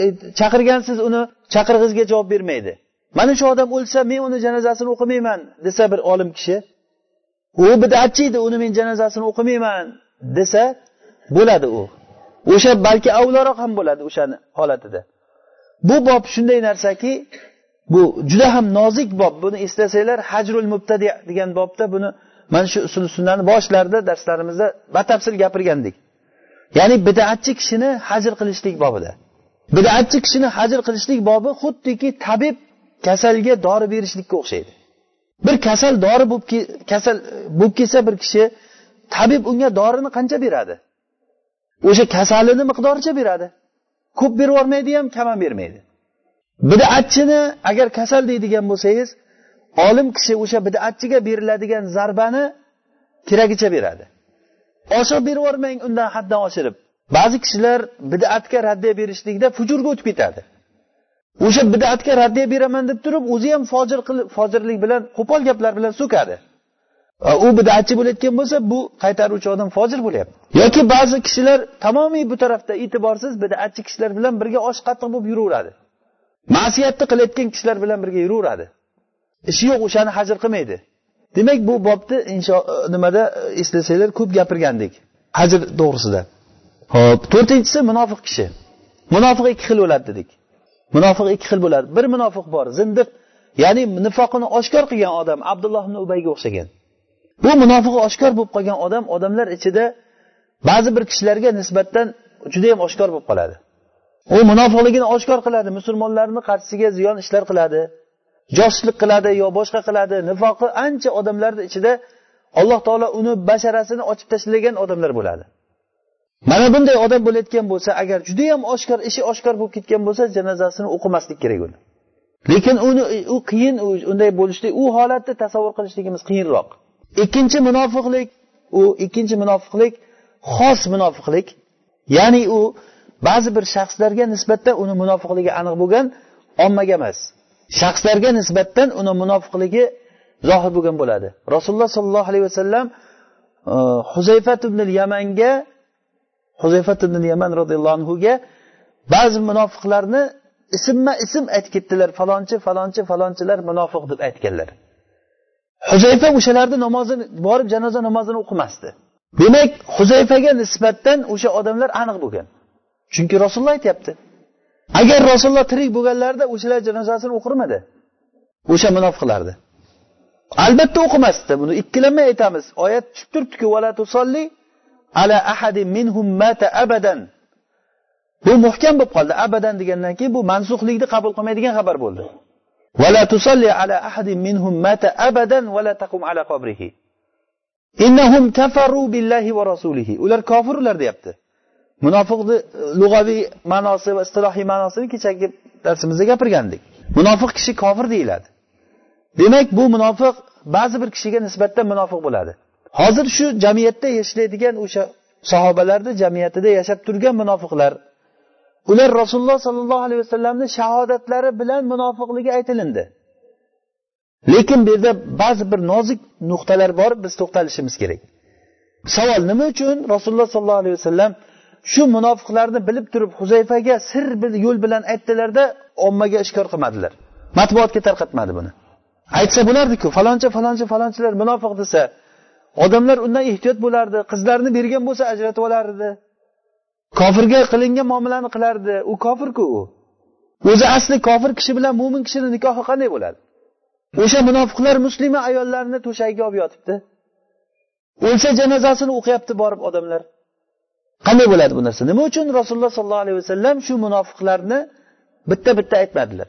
e, chaqirgansiz uni chaqirg'izga javob bermaydi. Mana shu odam o'lsa men uni janozasini o'qimayman desa bir olim kishi u bidatchi edi uni men janozasini o'qimayman desa bo'ladi u. O'sha balki avlaroq ham bo'ladi o'shani holatida. Bu bob shunday narsaki bu juda ham nozik bob. Buni eslasanglar hajrul mubtadi degan bobda buni mana shu usul sunnani boshlarida darslarimizda batafsil gapirgandik. Ya'ni bidatchi kishini hajr qilishlik bobida. Bidatchi kishini hajr qilishlik bobi xuddiki tabib kasalga dori berishlikka o'xshaydi. Bir kasal dori bo'lib kasal bo'lib kelsa bir kishi tabib unga dorini qancha beradi? O'sha kasalini miqdoricha beradi. Ko'p berib yubormaydi ham kam ham bermaydi. Bidatchini agar kasal deydigan bo'lsangiz olim kishi o'sha bidatchiga beriladigan zarbani keragicha beradi. Oshiq berib yubormang undan haddan oshirib. Ba'zi kishilar bidatga raddiya berishlikda fujurga o'tib ketadi. O'sha bidatga raddiya beraman deb turib o'zi ham fojir qilib fojirlik bilan qo'pol gaplar bilan so'kadi. U bidatchi bo'layotgan bo'lsa bu qaytaruvchi odam fojir bo'lyapti. Yoki ba'zi kishilar tamomiy bu tarafda e'tiborsiz bidatchi kishilar bilan birga osh qattiq bo'lib yuraveradi. Ma'siyatni qilayotgan kishilar bilan birga yuraveradi. Ishi yo'q o'shani hajr qilmaydi. Demak bu bobni insho nimada eslasanglar ko'p gapirgandik. Hajr to'g'risida. Ho'p. To'rtinchisi munofiq kishi. Munofiq ikki xil bo'ladi dedik. Munofiq ikki xil bo'ladi. Bir munofiq bor zindiq ya'ni nifoqini oshkor qilgan odam abdulloh ibn ubayga o'xshagan bu munofiq oshkor bo'lib qolgan odam odamlar ichida ba'zi bir kishilarga nisbatan judayam oshkor bo'lib qoladi. U munofiqligini oshkor qiladi musulmonlarni qarshisiga ziyon ishlar qiladi joshlik qiladi yo boshqa qiladi. Nifoqi ancha odamlarni ichida alloh taolo uni basharasini ochib tashlagan odamlar bo'ladi. Mana bunday odam bo'layotgan bo'lsa agar judayam oshkor ishi oshkor bo'lib ketgan bo'lsa janozasini o'qimaslik kerak uni. Lekin uni u qiyin unday bo'lishlik u holatni tasavvur qilishligimiz qiyinroq. Ikkinchi munofiqlik u ikkinchi munofiqlik xos munofiqlik. Ya'ni u ba'zi bir shaxslarga nisbatan uni munofiqligi aniq bo'lgan ommaga emas. Shaxslarga nisbatan uni munofiqligi zohir bo'lgan bo'ladi. Rasululloh sollallohu alayhi vasallam e, huzayfat ibn yamanga huzayfat ibn yaman roziyallohu anhuga ba'zi munofiqlarni ismma ism aytib ketdilar. Falonchi falonchi falonchilar munofiq deb aytganlar. Huzayfa o'shalarni namozini borib janoza namozini o'qimasdi. Demak huzayfaga nisbatan o'sha odamlar aniq bo'lgan. Chunki rasululloh aytyapti agar rasululloh tirik bo'lganlarida o'shalar janozasini o'qirmidi o'sha munofiqlarni. Albatta o'qimasdi buni ikkilanmay aytamiz. Oyat tushib turibdiku vala tusolli ala ahadi minhum mata abadan. Bu muhkam bo'lib qoldi abadan degandan keyin bu mansuhlikni qabul qilmaydigan xabar bo'ldi. ولا تصلي على أحد منهم مات أبدا ولا تقوم على قبره. إنهم كفروا بالله ورسوله. Ular kofir ular deyapti. Munofiqni lug'aviy ma'nosi va istilohiy ma'nosini kechagi darsimizda gapirgandik. Munofiq kishi kofir deyiladi. Demak bu munofiq ba'zi bir kishiga nisbatan munofiq bo'ladi. Hozir shu jamiyatda yashaydigan o'sha sahobalarni jamiyatida yashab turgan munofiqlar ular rasululloh sollallohu alayhi vasallamni shahodatlari bilan munofiqligi aytilindi. Lekin bu yerda ba'zi bir nozik nuqtalar bor biz to'xtalishimiz kerak. Savol nima uchun rasululloh sollallohu alayhi vasallam shu munofiqlarni bilib turib huzayfaga sir yo'l bilan aytdilarda ommaga ishkor qilmadilar. Matbuotga tarqatmadi buni. Aytsa bo'lardiku faloncha faloncha falonchilar munofiq desa odamlar undan ehtiyot bo'lardi qizlarini bergan bo'lsa ajratib olardi. Kofirga qilingan muomalani qilardi. U kofirku u. O'zi asli kofir kishi bilan mo'min kishini nikohi qanday bo'ladi? O'sha munofiqlar muslima ayollarni to'shagiga olib yotibdi. O'lsa janozasini o'qiyapti borib odamlar. Qanday bo'ladi bu narsa? Nima uchun rasululloh sollallohu alayhi vasallam shu munofiqlarni bitta bitta aytmadilar?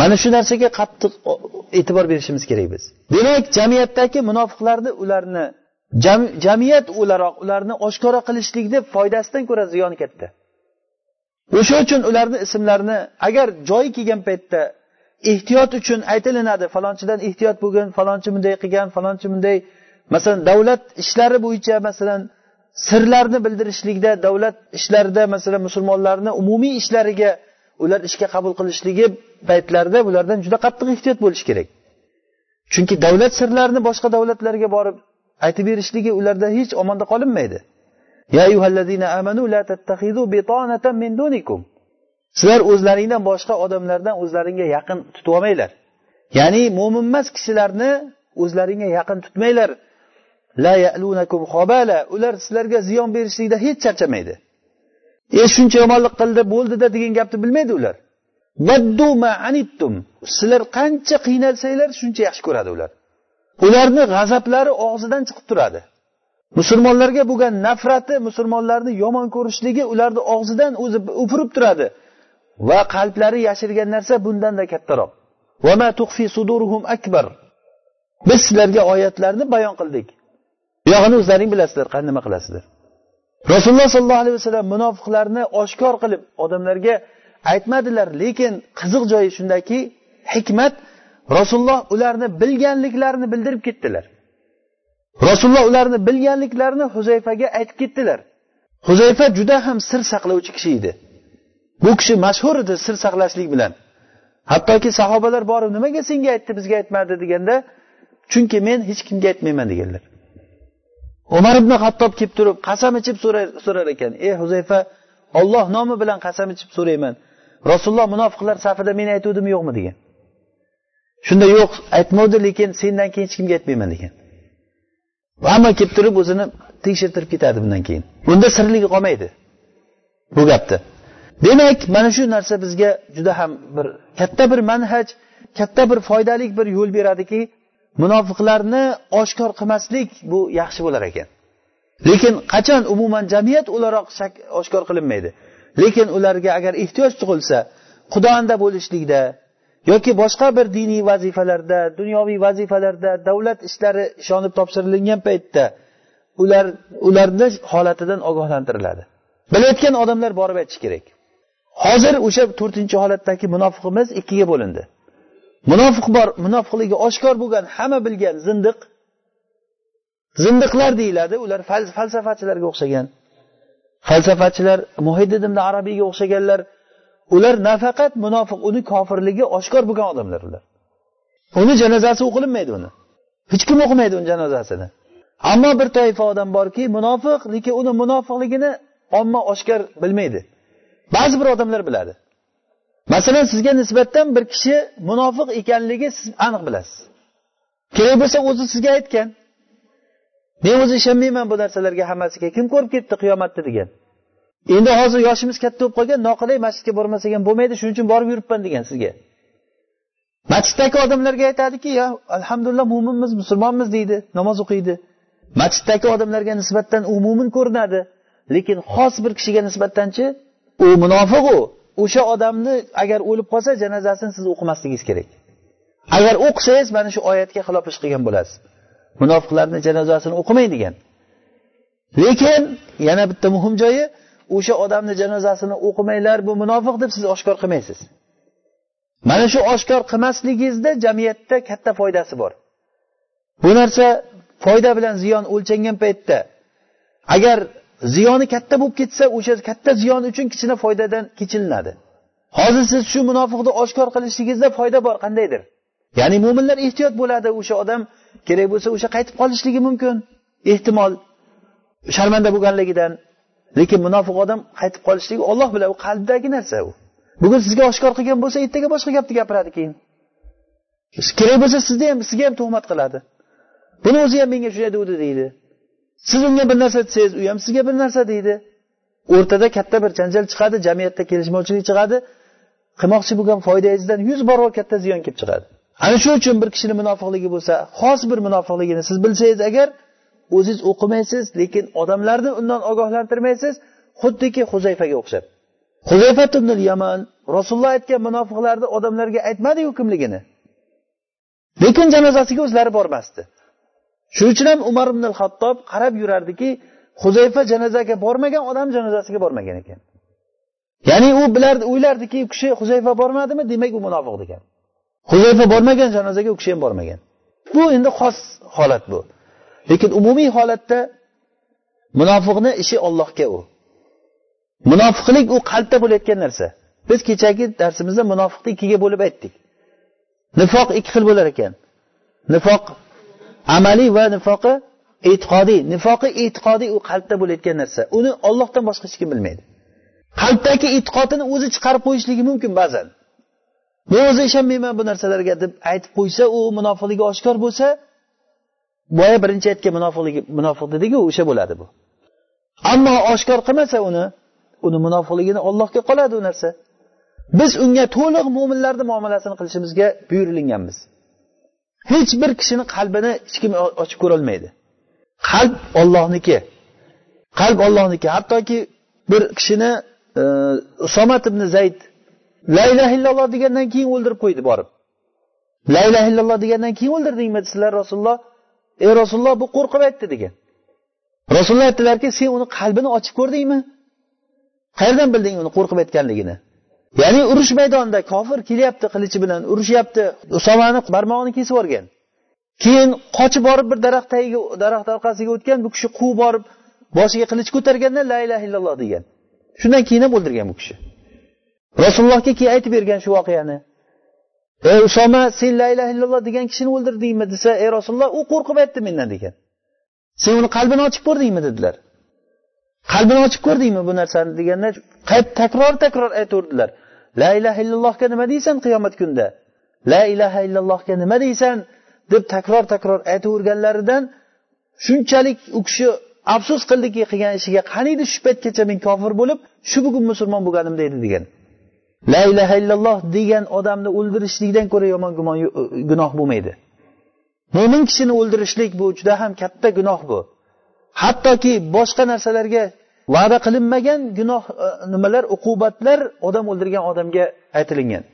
Mana shu narsaga qattiq e'tibor berishimiz kerak biz. Demak jamiyatdagi munofiqlarni ularni jamiyat o'laroq ularni oshkora qilishlikni foydasidan ko'ra ziyoni katta o'sha uchun ularni ismlarini agar joyi kelgan paytda ehtiyot uchun aytilinadi falonchidan ehtiyot bo'lgin falonchi bunday qilgan falonchi bunday. Masalan davlat ishlari bo'yicha masalan sirlarni bildirishlikda davlat ishlarida masalan musulmonlarni umumiy ishlariga ular ishga qabul qilishligi paytlarida bulardan juda qattiq ehtiyot bo'lish kerak. Chunki davlat sirlarini boshqa davlatlarga borib aytib berishligi ularda hech omonda qolinmaydi. Sizlar o'zlaringdan boshqa odamlardan o'zlaringga yaqin tutib olmanglar ya'ni mo'minemas kishilarni o'zlaringga yaqin tutmanglar. La ya'lunakum xobala ular sizlarga ziyon berishlikda hech charchamaydi. E shuncha yomonlik qildi bo'ldida degan gapni bilmaydi ular. Sizlar qancha qiynalsanglar shuncha yaxshi ko'radi ular. Ularni g'azablari og'zidan chiqib turadi. Musulmonlarga bo'lgan nafrati musulmonlarni yomon ko'rishligi ularni og'zidan o'zi o'pirib turadi. Va qalblari yashirgan narsa bundanda kattaroq. Akbar. Biz sizlarga oyatlarni bayon qildik. Buyog'ini o'zlaring bilasizlar qani nima qilasizlar rasululloh sollallohu alayhi vasallam munofiqlarni oshkor qilib odamlarga aytmadilar lekin qiziq joyi shundaki hikmat rasululloh ularni bilganliklarini bildirib ketdilar. Rasululloh ularni bilganliklarini huzayfaga aytib ketdilar. Huzayfa juda ham sir saqlovchi kishi edi. Bu kishi mashhur edi sir saqlashlik bilan. Hattoki sahobalar borib nimaga senga aytdi bizga aytmadi deganda chunki men hech kimga aytmayman deganlar. Umar ibn hattob kelib turib qasam ichib so'rar ekan ey huzayfa olloh nomi bilan qasam ichib so'rayman. Rasululloh munofiqlar safida men aytuvdimmi yo'qmi? degan. Shunda yo'q aytmovdi lekin sendan keyin hech kimga aytmayman degan hamma kelib turib o'zini tekshirtirib ketadi bundan keyin. Bunda sirligi qolmaydi bu gapni demak mana shu narsa bizga juda ham bir katta bir manhaj katta bir foydali bir yo'l beradiki munofiqlarni oshkor qilmaslik bu yaxshi bo'lar ekan. Lekin qachon umuman jamiyat o'laroq oshkor qilinmaydi? Lekin ularga agar ehtiyoj tug'ilsa xudonda bo'lishlikda yoki boshqa bir diniy vazifalarda dunyoviy vazifalarda davlat ishlari ishonib topshirilgan paytda ular ularni holatidan ogohlantiriladi. Bilayotgan odamlar borib aytishi kerak. Hozir o'sha to'rtinchi holatdagi munofiqimiz ikkiga bo'lindi. Munofiq bor munofiqligi oshkor bo'lgan hamma bilgan zindiq. Zindiqlar deyiladi ular falsafachilarga o'xshagan. Falsafachilar muhiddin arabiyga o'xshaganlar ular nafaqat munofiq uni kofirligi oshkor bo'lgan odamlar ular. Uni janozasi o'qilinmaydi uni hech kim o'qimaydi uni janozasini. Ammo bir toifa odam borki munofiq lekin uni munofiqligini omma oshkor bilmaydi. Ba'zi bir odamlar biladi. Masalan sizga nisbatan bir kishi munofiq ekanligi siz aniq bilasiz. Kerak bo'lsa o'zi sizga aytgan. Men o'zi ishonmayman bu narsalarga hammasiga. Kim ko'rib ketdi qiyomatni degan. Endi hozir yoshimiz katta bo'lib qolgan noqulay masjidga bormasak ham bo'lmaydi shuning uchun borib yuribman degan sizga. Masjiddagi odamlarga aytadiki yo alhamdulillah mo'minmiz musulmonmiz deydi namoz o'qiydi. Masjiddagi odamlarga nisbatan u mo'min ko'rinadi lekin xos bir kishiga nisbatanchi u munofiq u. O'sha odamni agar o'lib qolsa janozasini siz o'qimasligingiz kerak. Agar o'qisangiz mana shu oyatga xilof ish qilgan bo'lasiz. Munofiqlarni janozasini o'qimang degan. Lekin yana bitta muhim joyi o'sha odamni janozasini o'qimanglar bu munofiq deb siz oshkor qilmaysiz. Mana shu oshkor qilmasligingizda jamiyatda katta foydasi bor. Bu narsa foyda bilan ziyon o'lchangan paytda agar ziyoni katta bo'lib ketsa o'sha katta ziyon uchun kichkina foydadan kechilinadi. Hozir siz shu munofiqni oshkor qilishligingizda foyda bor qandaydir? Ya'ni mo'minlar ehtiyot bo'ladi o'sha odam kerak bo'lsa o'sha qaytib qolishligi mumkin. Ehtimol sharmanda bo'lganligidan lekin munofiq odam qaytib qolishligi olloh biladi u qalbdagi narsa u. Bugun sizga oshkor qilgan bo'lsa ertaga boshqa gapni gapiradi keyin. Kerak bo'lsa sizni ham sizga ham tuhmat qiladi. Buni o'zi ham menga shunday degandi deydi. Siz unga bir narsa desangiz u ham sizga bir narsa deydi. O'rtada katta bir janjal chiqadi jamiyatda kelishmovchilik chiqadi. Qilmoqchi bo'lgan foydangizdan yuz barobar katta ziyon kelib chiqadi. Ana shu uchun bir kishini munofiqligi bo'lsa xos bir munofiqligini siz bilsangiz agar o'ziz o'qimaysiz lekin odamlarni undan ogohlantirmaysiz xuddiki huzayfaga o'xshab. Huzayfa yaman rasululloh aytgan munofiqlarni odamlarga aytmadiyu kimligini. Lekin janozasiga o'zlari bormasdi. Shuning uchun ham umar ibn hattob qarab yurardiki huzayfa janozaga bormagan odam janozasiga bormagan ekan. Ya'ni u bilardi o'ylardiki u kishi huzayfa bormadimi demak u munofiq degan. Huzayfa bormagan janozaga u kishi ham bormagan. Bu endi xos holat bu. Lekin umumiy holatda munofiqni ishi ollohga u. Munofiqlik u qalbda bo'layotgan narsa. Biz kechagi darsimizda munofiqni ikkiga bo'lib aytdik. Nifoq ikki xil bo'lar ekan. Nifoq amaliy va nifoqi e'tiqodiy. Nifoqi e'tiqodiy u qalbda bo'layotgan narsa. Uni ollohdan boshqa hech kim bilmaydi. Qalbdagi e'tiqodini o'zi chiqarib qo'yishligi mumkin ba'zan. Men o'zi ishonmayman bu narsalarga deb aytib qo'ysa u munofiqligi oshkor bo'lsa boya birinchi aytgan munofiqligi munofiq dediku o'sha bo'ladi bu. Ammo oshkor qilmasa uni uni munofiqligini ollohga qoladi u narsa. Biz unga to'liq mo'minlarni muomalasini qilishimizga buyurilganmiz hech bir kishini qalbini hech kim ochib ko'rolmaydi. Qalb ollohniki qalb ollohniki hattoki bir kishini e, usomat ibn zayd la ilaha illalloh degandan keyin o'ldirib qo'ydi borib. La ilaha illalloh degandan keyin o'ldirdingmi sizlar rasululloh? Ey rasululloh bu qo'rqib aytdi degan. Rasululloh aytdilarki sen uni qalbini ochib ko'rdingmi? Qayerdan bilding uni qo'rqib aytganligini? Ya'ni urush maydonida kofir kelyapti qilichi bilan urushyapti usomani barmog'ini kesib yuborgan. Keyin qochib borib bir daraxt tagiga daraxt orqasiga o'tgan bu kishi quvib borib boshiga qilich ko'targanda la ilaha illalloh degan. Shundan keyin ham o'ldirgan bu kishi. Rasulullohga keyin aytib bergan shu voqeani. Ey usoma sen la ilaha illalloh degan kishini o'ldirdingmi desa ey rasululloh u qo'rqib aytdi mendan degan. Sen uni qalbini ochib ko'rdingmi dedilar. Qalbini ochib ko'rdingmi bu narsani deganda qayt takror takror aytaverdilar la ilaha illallohga nima deysan qiyomat kunida la ilaha illallohga nima deysan? deb takror takror aytaverganlaridan shunchalik u kishi afsus qildiki qilgan ishiga qaniydi shu paytgacha men kofir bo'lib shu bugun musulmon bo'lganimda edi degan. La ilaha illalloh degan odamni o'ldirishlikdan ko'ra yomon gumon e, gunoh bo'lmaydi. Mo'min kishini o'ldirishlik bu juda ham katta gunoh bu. Hattoki boshqa narsalarga va'da qilinmagan gunoh e, nimalar uqubatlar odam o'ldirgan odamga aytilingan.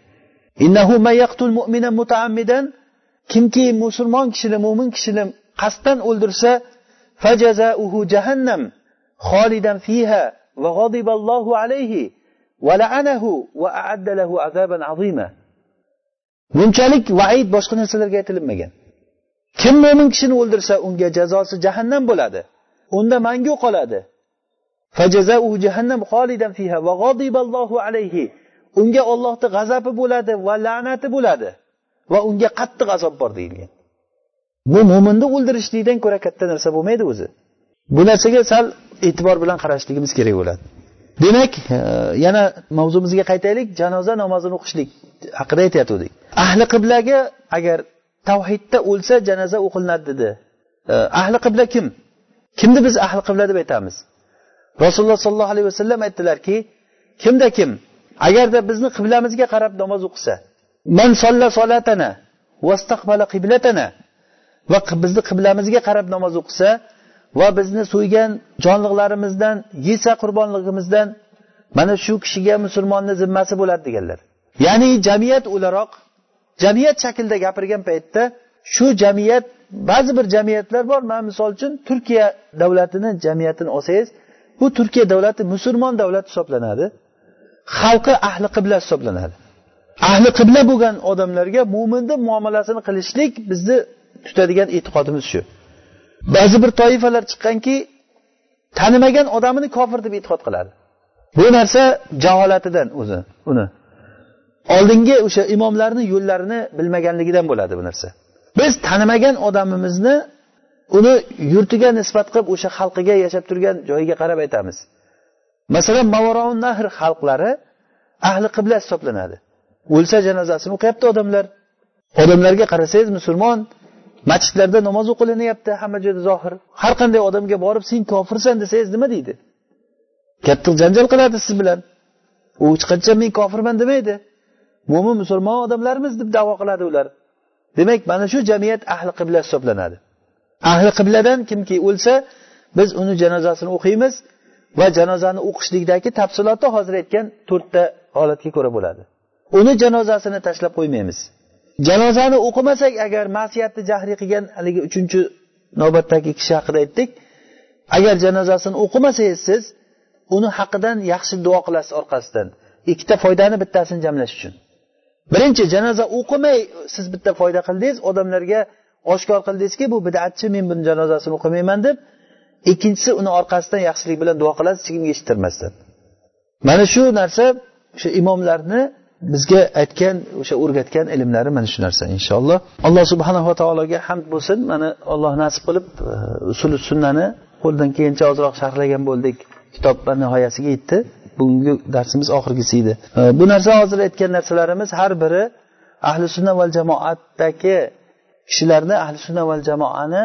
Kimki musulmon kishini mo'min kishini qasddan o'ldirsa fajazauhu jahannam xolidan fiha va g'adiballohu alayhi bunchalik vaid boshqa narsalarga aytilinmagan kim mo'min kishini o'ldirsa unga jazosi jahannam bo'ladi. Unda mangu qoladi. jahannam xolidan fiha va alayhi unga ollohni g'azabi bo'ladi va la'nati bo'ladi va unga qattiq azob bor deyilgan. Bu mo'minni o'ldirishlikdan ko'ra katta narsa bo'lmaydi o'zi. Bu narsaga sal e'tibor bilan qarashligimiz kerak bo'ladi. Demak e, yana mavzumizga qaytaylik. Janoza namozini o'qishlik haqida aytayotgandik ahli qiblaga agar tavhidda o'lsa janoza o'qilinadi dedi. E, ahli qibla kim? Kimni biz ahli qibla deb aytamiz? Rasululloh sollallohu alayhi vasallam aytdilarki kimda kim? Agarda bizni qiblamizga qarab namoz o'qisa man solla solatana vastaqbala qiblatana va bizni qiblamizga qarab namoz o'qisa va bizni so'ygan jonliqlarimizdan yesa qurbonligimizdan mana shu kishiga musulmonni zimmasi bo'ladi deganlar. Ya'ni jamiyat o'laroq jamiyat shaklida gapirgan paytda shu jamiyat ba'zi bir jamiyatlar bor man misol uchun turkiya davlatini jamiyatini olsangiz bu turkiya davlati musulmon davlat hisoblanadi xalqi ahli qibla hisoblanadi. Ahli qibla bo'lgan odamlarga mo'minni muomalasini qilishlik bizni tutadigan e'tiqodimiz shu. Ba'zi bir toifalar chiqqanki tanimagan odamini kofir deb e'tiqod qiladi. Bu narsa jaholatidan o'zi uni. Oldingi o'sha imomlarni yo'llarini bilmaganligidan bo'ladi bu narsa. Biz tanimagan odamimizni uni yurtiga nisbat qilib o'sha xalqiga yashab turgan joyiga qarab aytamiz. Masalan mavaron nahr xalqlari ahli qibla hisoblanadi. O'lsa janozasini o'qiyapti odamlar. Odamlarga qarasangiz musulmon masjidlarda namoz o'qilinyapti hamma joyda zohir. Har qanday odamga borib sen kofirsan desangiz nima deydi? Katta janjal qiladi siz bilan. U hech qachon men kofirman demaydi. Mo'min musulmon odamlarmiz deb davo qiladi ular. Demak mana shu jamiyat ahli qibla hisoblanadi. Ahli qibladan kimki o'lsa biz uni janozasini o'qiymiz va janozani o'qishlikdagi tafsilotni hozir aytgan to'rtta holatga ko'ra bo'ladi. Uni janozasini tashlab qo'ymaymiz. Janozani o'qimasak agar masiyatni jahriy qilgan haligi uchinchi navbatdagi kishi haqida aytdik agar janozasini o'qimasangiz siz uni haqidan yaxshi duo qilasiz orqasidan. Ikkita foydani bittasini jamlash uchun. Birinchi janoza o'qimay siz bitta foyda qildingiz odamlarga oshkor qildingizki bu bidatchi men buni janozasini o'qimayman deb. Ikkinchisi uni orqasidan yaxshilik bilan duo qilasiz hech kimga eshittirmasdan mana shu narsa o'sha imomlarni bizga aytgan o'sha o'rgatgan ilmlari mana shu narsa inshaalloh. Alloh subhanava taologa hamd bo'lsin. Mana alloh nasib qilib e, usuli sunnani qo'ldan kelgancha ozroq sharhlagan bo'ldik. Kitob nihoyasiga yetdi. Bugungi darsimiz oxirgisi edi. E, bu narsa hozir aytgan narsalarimiz har biri ahli sunna val jamoatdagi kishilarni ahli sunna val jamoani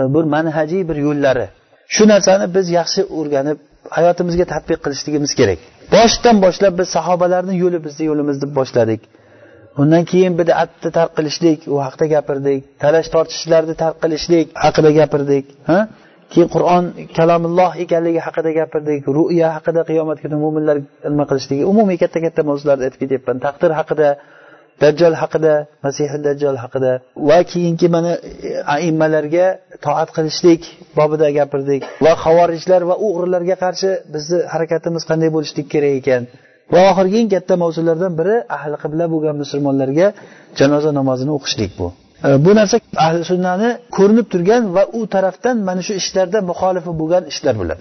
e, bir manhajiy bir yo'llari. Shu narsani biz yaxshi o'rganib hayotimizga tadbiq qilishligimiz kerak. Boshidan boshlab biz sahobalarni yo'li bizni yo'limiz deb boshladik. Undan keyin bidatni tark qilishlik u haqida gapirdik. Talash tortishishlarni tark qilishlik haqida gapirdik ha? Keyin qur'on kalomulloh ekanligi haqida gapirdik ru'ya haqida qiyomat kuni mo'minlar nima qilishligi umumiy katta katta mavzularni aytib ketyapman. Taqdir haqida dajjol haqida masihi dajjol haqida. Va keyingi mana e, aimmalarga toat qilishlik bobida gapirdik. Va havorijlar va o'g'rilarga qarshi bizni harakatimiz qanday bo'lishlik kerak ekan? Va oxirgi eng katta mavzulardan biri ahli qibla bo'lgan musulmonlarga janoza namozini o'qishlik bu. E, bu narsa ahli sunnani ko'rinib turgan va u tarafdan mana shu ishlarda muxolifi bo'lgan ishlar bular.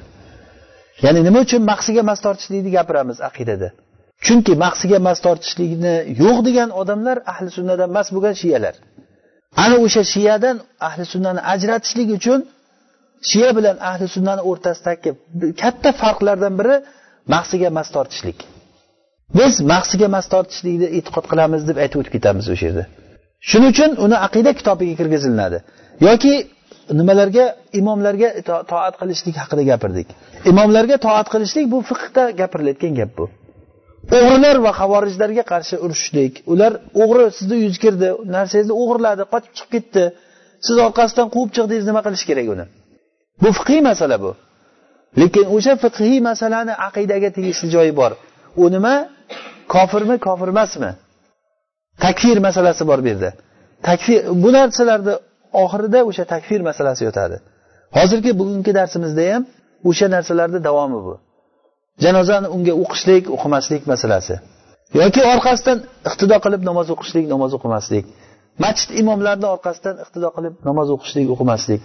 Ya'ni nima uchun mahsiga mas tortishlikni gapiramiz aqidada? Chunki mahsiga mas tortishlikni yo'q degan odamlar ahli sunnadan mas bo'lgan shiyalar. Ana o'sha shiyadan ahli sunnani ajratishlik uchun shiya bilan ahli sunnani o'rtasidagi katta farqlardan biri mahsiga mas tortishlik. Biz mahsiga mas tortishlikni e'tiqod qilamiz deb aytib o'tib ketamiz o'sha yerda. Shuning uchun uni aqida kitobiga kirgizilinadi yoki nimalarga imomlarga toat qilishlik haqida gapirdik. Imomlarga toat qilishlik bu fiqda gapirilayotgan gap bu. O'g'rilar va havorijlarga qarshi urushishlik ular o'g'ri sizni yuz kirdi narsangizni o'g'irladi qochib chiqib ketdi. Siz orqasidan quvib chiqdingiz nima qilish kerak uni? Bu fiqiy masala bu. Lekin o'sha fiqhiy masalani aqidaga tegishli joyi bor. U nima? Kofirmi kofir emasmi takfir masalasi bor bu yerda. Takfir bu narsalarni oxirida o'sha takfir masalasi yotadi. Hozirgi bugungi darsimizda ham o'sha narsalarni davomi bu. Janozani unga o'qishlik o'qimaslik masalasi. Yoki orqasidan iqtido qilib namoz o'qishlik namoz o'qimaslik. Masjid imomlarini orqasidan iqtido qilib namoz o'qishlik o'qimaslik.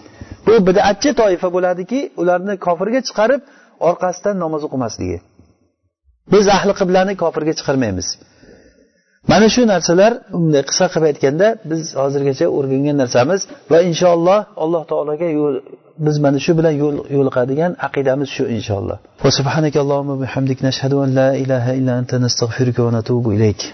Bu bidatchi toifa bo'ladiki ularni kofirga chiqarib orqasidan namoz o'qimasligi. Biz ahli qiblani kofirga chiqarmaymiz. Mana shu narsalar bunday qisqa qilib aytganda biz hozirgacha o'rgangan narsamiz va inshaalloh alloh taologa yo'l biz mana shu bilan yo'l yo'liqadigan aqidamiz shu inshaalloh. Va subhanakallohumma bihamdik nashhadu an la ilaha illa anta nastag'firuka va natubu ilayk.